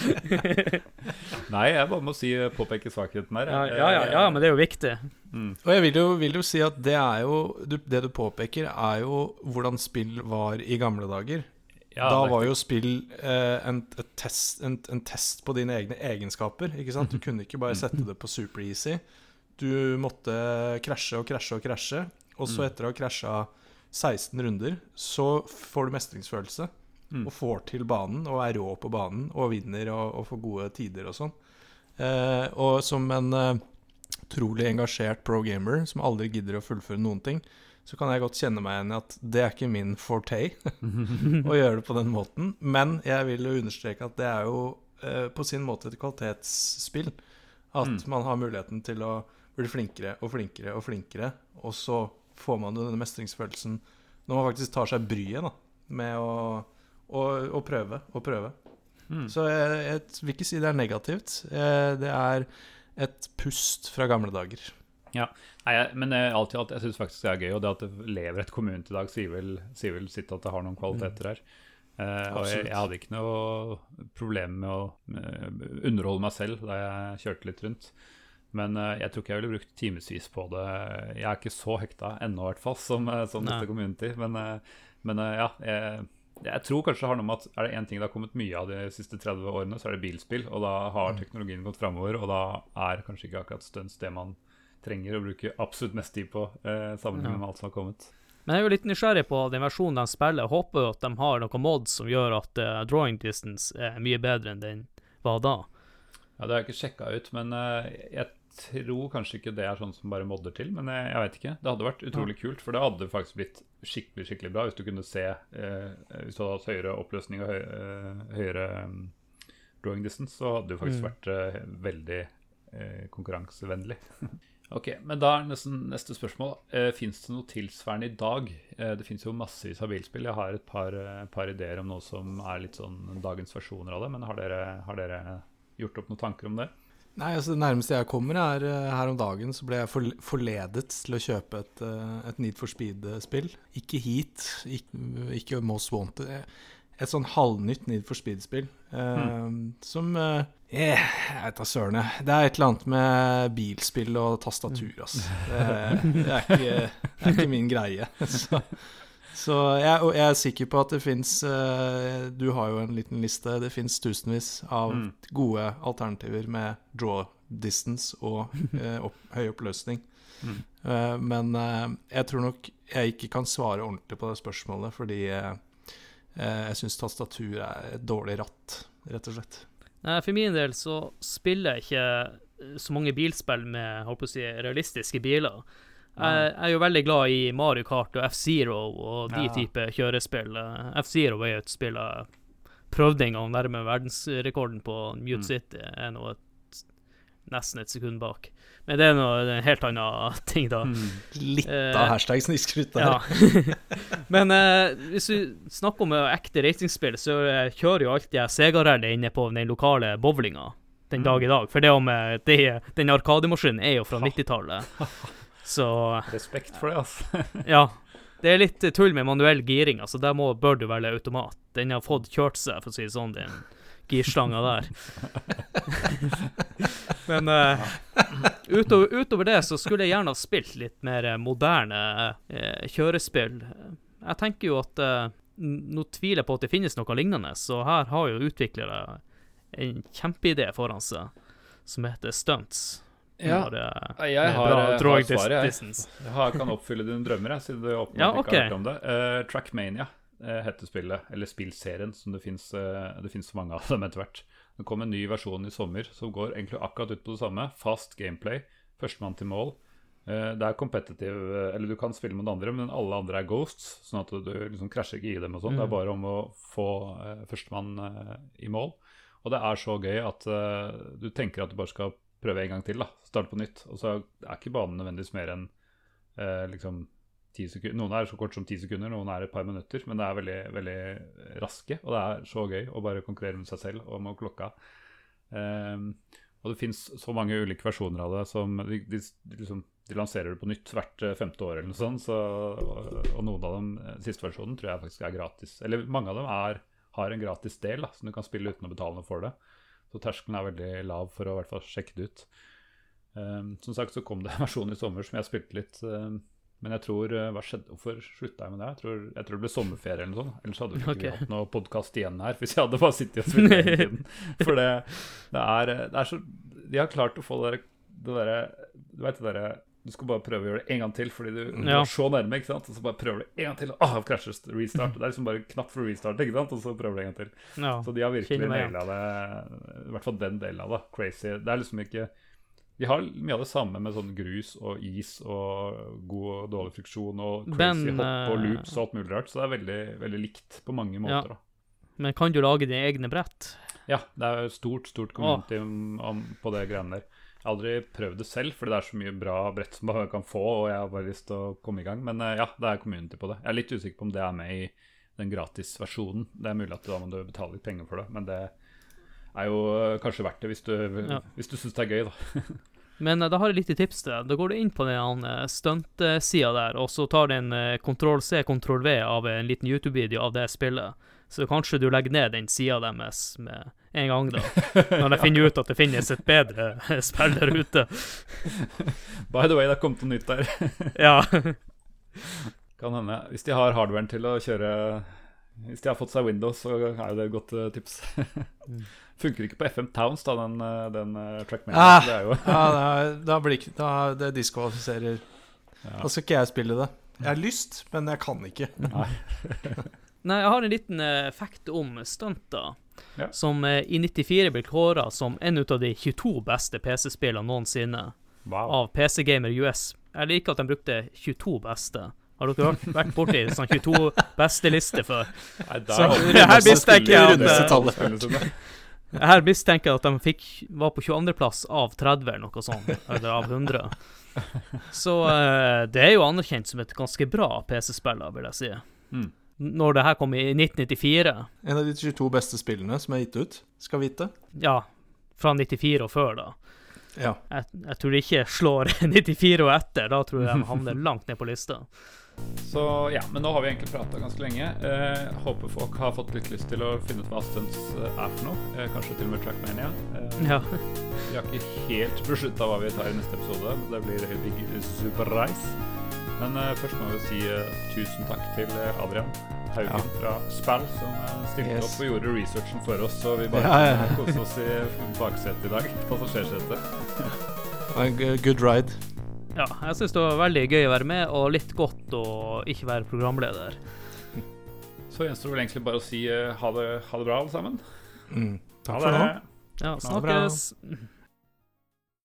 Nei, jeg bare må si påpeke svakheten her. Ja, ja, ja, ja, men det er jo viktig. Mm. Og jeg vil jo, vil jo si at det er jo du, Det du påpeker, er jo hvordan spill var i gamle dager. Ja, da var jo spill eh, en, et test, en, en test på dine egne egenskaper. Ikke sant? Du kunne ikke bare sette det på super easy. Du måtte krasje og krasje og krasje. Og så Mm. etter å ha krasja 16 runder, så får du mestringsfølelse. Mm. Og får til banen, og er rå på banen, og vinner og, og får gode tider og sånn. Eh, og som en eh, engasjert pro gamer som aldri gidder å fullføre noen ting, så kan jeg godt kjenne meg igjen i at det er ikke min forte å gjøre det på den måten. Men jeg vil jo understreke at det er jo eh, på sin måte et kvalitetsspill. At Mm. man har muligheten til å bli flinkere og flinkere og flinkere. Og så får man jo denne mestringsfølelsen når man faktisk tar seg bryet da, med å, å, å prøve og prøve. Mm. Så jeg, jeg vil ikke si det er negativt. Eh, Det er et pust fra gamle dager. Nei, jeg, men alt i alt, jeg syns faktisk det er gøy. Og det at det lever et kommune i dag, sier vel, sier vel sitt at det har noen kvaliteter her. Eh, og jeg, jeg hadde ikke noe problem med å underholde meg selv da jeg kjørte litt rundt. Men eh, jeg tror ikke jeg ville brukt timevis på det. Jeg er ikke så hekta ennå, i hvert fall, som, eh, som dette community. Men, eh, men ja. Jeg, jeg tror kanskje det har noe med at er det én ting det har kommet mye av de siste 30 årene, så er det bilspill. Og da har teknologien gått framover, og da er kanskje ikke akkurat stunts det man trenger å bruke absolutt mest tid på, eh, sammenlignet med alt som har kommet. Men jeg er jo litt nysgjerrig på den versjonen de spiller. Jeg håper at de har noen mods som gjør at uh, drawing distance er mye bedre enn den var da. Ja, Det har jeg ikke sjekka ut, men uh, jeg tror kanskje ikke det er sånn som bare modder til. Men jeg, jeg vet ikke. Det hadde vært utrolig kult, for det hadde faktisk blitt skikkelig skikkelig bra hvis du kunne se eh, Hvis du hadde hatt høyere oppløsning og høy, eh, høyere um, drawing distance, så hadde det jo faktisk Mm. vært eh, veldig eh, konkurransevennlig. Ok, men da er nesten neste spørsmål. Eh, Fins det noe tilsvarende i dag? Eh, det fins jo massevis av bilspill. Jeg har et par, eh, par ideer om noe som er litt sånn dagens versjoner av det. Men har dere, har dere gjort opp noen tanker om det? Nei, altså Det nærmeste jeg kommer, er eh, her om dagen så ble jeg forledet til å kjøpe et, eh, et Need for Speed-spill. Ikke Heat, ikke, ikke Most Wanted. eh, Et sånn halvnytt Need for Speed-spill. eh, Som eh, eh, Jeg vet da søren. Det er et eller annet med bilspill og tastatur, altså. Det, det, er, ikke, det er ikke min greie. Så, så jeg, og jeg er sikker på at det fins Du har jo en liten liste. Det fins tusenvis av Mm. gode alternativer med draw distance og uh, opp, høy oppløsning. Mm. Uh, men eh, jeg tror nok jeg ikke kan svare ordentlig på det spørsmålet, fordi eh, eh, jeg syns tastatur er et dårlig ratt, rett og slett. Nei, For min del så spiller jeg ikke eh, så mange bilspill med håper å si, realistiske biler. Jeg jeg er jo veldig glad i Mario Kart og F-Zero og de Ja. type kjørespill. Eh, F-Zero er jo et spill jeg prøvde en gang, nærme verdensrekorden på Mute Mm. City. er nå et, nesten et sekund bak. Men det er noe det er en helt annen ting, da. Litt Eh, av hashtag snikskryt der. Ja. Men eh, hvis vi snakker om eh, ekte racingspill, så eh, kjører jo alltid jeg Sega-rally inne på den lokale bowlinga den dag i dag. For det om eh, det, den arkademaskinen er jo fra 90-tallet. Så Respekt for det, altså. ja. Det er litt tull med manuell giring. altså Der må, bør du velge automat. Den har fått kjørt seg, for å si det sånn, den girslanga der. Men uh, utover, utover det så skulle jeg gjerne ha spilt litt mer eh, moderne uh, kjørespill. Jeg tenker jo at uh, Nå tviler jeg på at det finnes noe lignende, så her har jo utviklere en kjempeidé foran seg som heter Stunts. Ja, Når, eh, jeg har, bra har svaret, jeg. Jeg kan oppfylle dine drømmer, jeg, siden du åpenbart Ja, ikke har hørt om det. Uh, Trackmania uh, heter spillet, eller spillserien, som det fins uh, mange av dem etter hvert. Det kom en ny versjon i sommer som går egentlig akkurat ut på det samme. Fast gameplay, førstemann til mål. Eh, det er competitive, eller du kan spille mot andre, men alle andre er ghosts, sånn at du liksom krasjer ikke i dem og sånn. Det er bare om å få førstemann i mål. Og det er så gøy at du tenker at du bare skal prøve en gang til. da, Starte på nytt. Og så er ikke banen nødvendigvis mer enn eh, liksom ti sekunder. Noen er så kort som ti sekunder, noen er et par minutter. Men det er veldig, veldig raske, og det er så gøy å bare konkurrere med seg selv og med klokka. Eh, og det fins så mange ulike versjoner av det som de, de, liksom, de lanserer det på nytt hvert eh, femte år eller noe sånt. Så, og, og noen av dem, eh, siste versjonen, tror jeg faktisk er gratis. Eller mange av dem er, har en gratis del da, som du kan spille uten å betale noe for det. Så terskelen er veldig lav for å i hvert fall sjekke det ut. Um, som sagt så kom det en versjon i sommer som jeg spilte litt. Um, men jeg tror eh, Hva skjedde? Hvorfor slutta jeg med det? Jeg tror, jeg tror det ble sommerferie eller noe sånt. Ellers hadde vi ikke okay. hatt noe podkast igjen her hvis jeg hadde bare sittet og spilt hele tiden. For det, det, er, det er så De har klart å få det derre det derre Du vet det derre Du skal bare prøve å gjøre det en gang til fordi du, du Ja. er så nærme, ikke sant? Og så bare prøver du en gang til, og ah, krasjer restart. Det er liksom bare knapp for restart, ikke sant? Og så prøver du en gang til. Ja. Så de har virkelig naila det, i hvert fall den delen av det. Crazy. Det er liksom ikke De har mye av det samme med sånn grus og is og god og dårlig friksjon og crazy Men, hopp og eh, loops og alt mulig rart. Så det er veldig, veldig likt på mange måter. da. Men kan du lage dine egne brett? Ja, det er stort, stort community om, om, på det greiene der. Jeg har aldri prøvd det selv, fordi det er så mye bra brett som man kan få, og jeg har bare lyst til å komme i gang. Men eh, ja, det er community på det. Jeg er litt usikker på om det er med i den gratisversjonen. Det er mulig at da må du betale litt penger for det, men det er jo eh, kanskje verdt det hvis du, Ja. hvis du syns det er gøy, da. Men eh, da har jeg litt tips til deg. Da går du inn på den stuntsida der, og så tar du en kontroll C, kontroll V av en liten YouTube-video av det spillet. Så kanskje du legger ned den sida deres med en gang, da. Når jeg finner ut at det finnes et bedre eh, spill der ute. By the way, det har kommet noe nytt der. Ja. Kan hende. Hvis de har hardwaren til å kjøre Hvis de har fått seg Windows, så er jo det et godt eh, tips. Funker ikke på FM Towns, da, den, eh, den uh. Ah. Det er jo Ja, det, er, da blir ikke, da, det diskvalifiserer. ja. Da skal ikke jeg spille det. Jeg har lyst, men jeg kan ikke. Nei, jeg har en liten uh, fact om stunter. Ja. Som eh, i 94 ble kåra som en av de 22 beste PC-spillene noensinne Wow. av PC Gamer US. Jeg liker at de brukte 22 beste. Har dere hørt, vært borti sånn 22 beste-liste før? Nei, Så der vi her mistenker jeg at, eh. Her mistenker jeg at de fikk, var på 22.-plass av 30, eller noe sånt. Eller av 100. Så uh, det er jo anerkjent som et ganske bra PC-spill, vil jeg si. Mm. Når det her kom i 1994, En av de 22 beste spillene som er gitt ut, skal vite. ja, fra 94 og før, da. Ja. Jeg, jeg tror det ikke slår 94 og etter. Da tror jeg de havner langt ned på lista. Så ja, men nå har vi egentlig prata ganske lenge. Eh, håper folk har fått litt lyst til å finne ut hva stunts eh, er for noe. Eh, kanskje til og med Trackmania. Eh, Ja. Vi har ikke helt beslutta hva vi tar i neste episode. Det blir en big surprise. Men uh, først må vi si uh, tusen takk til eh, Adrian Haugen Ja. fra Spell, som uh, stilte Yes. opp og gjorde researchen for oss, så vi bare Ja, ja, kose oss i baksetet i dag. Passasjersetet. Good ride. ja jeg syns det var veldig gøy å være med, og litt godt å ikke være programleder. Så gjenstår vel egentlig bare å si ha, det, ha det bra, alle sammen. Mm. Ha Takk for det. nå. Ja, Ha det bra. snakkes.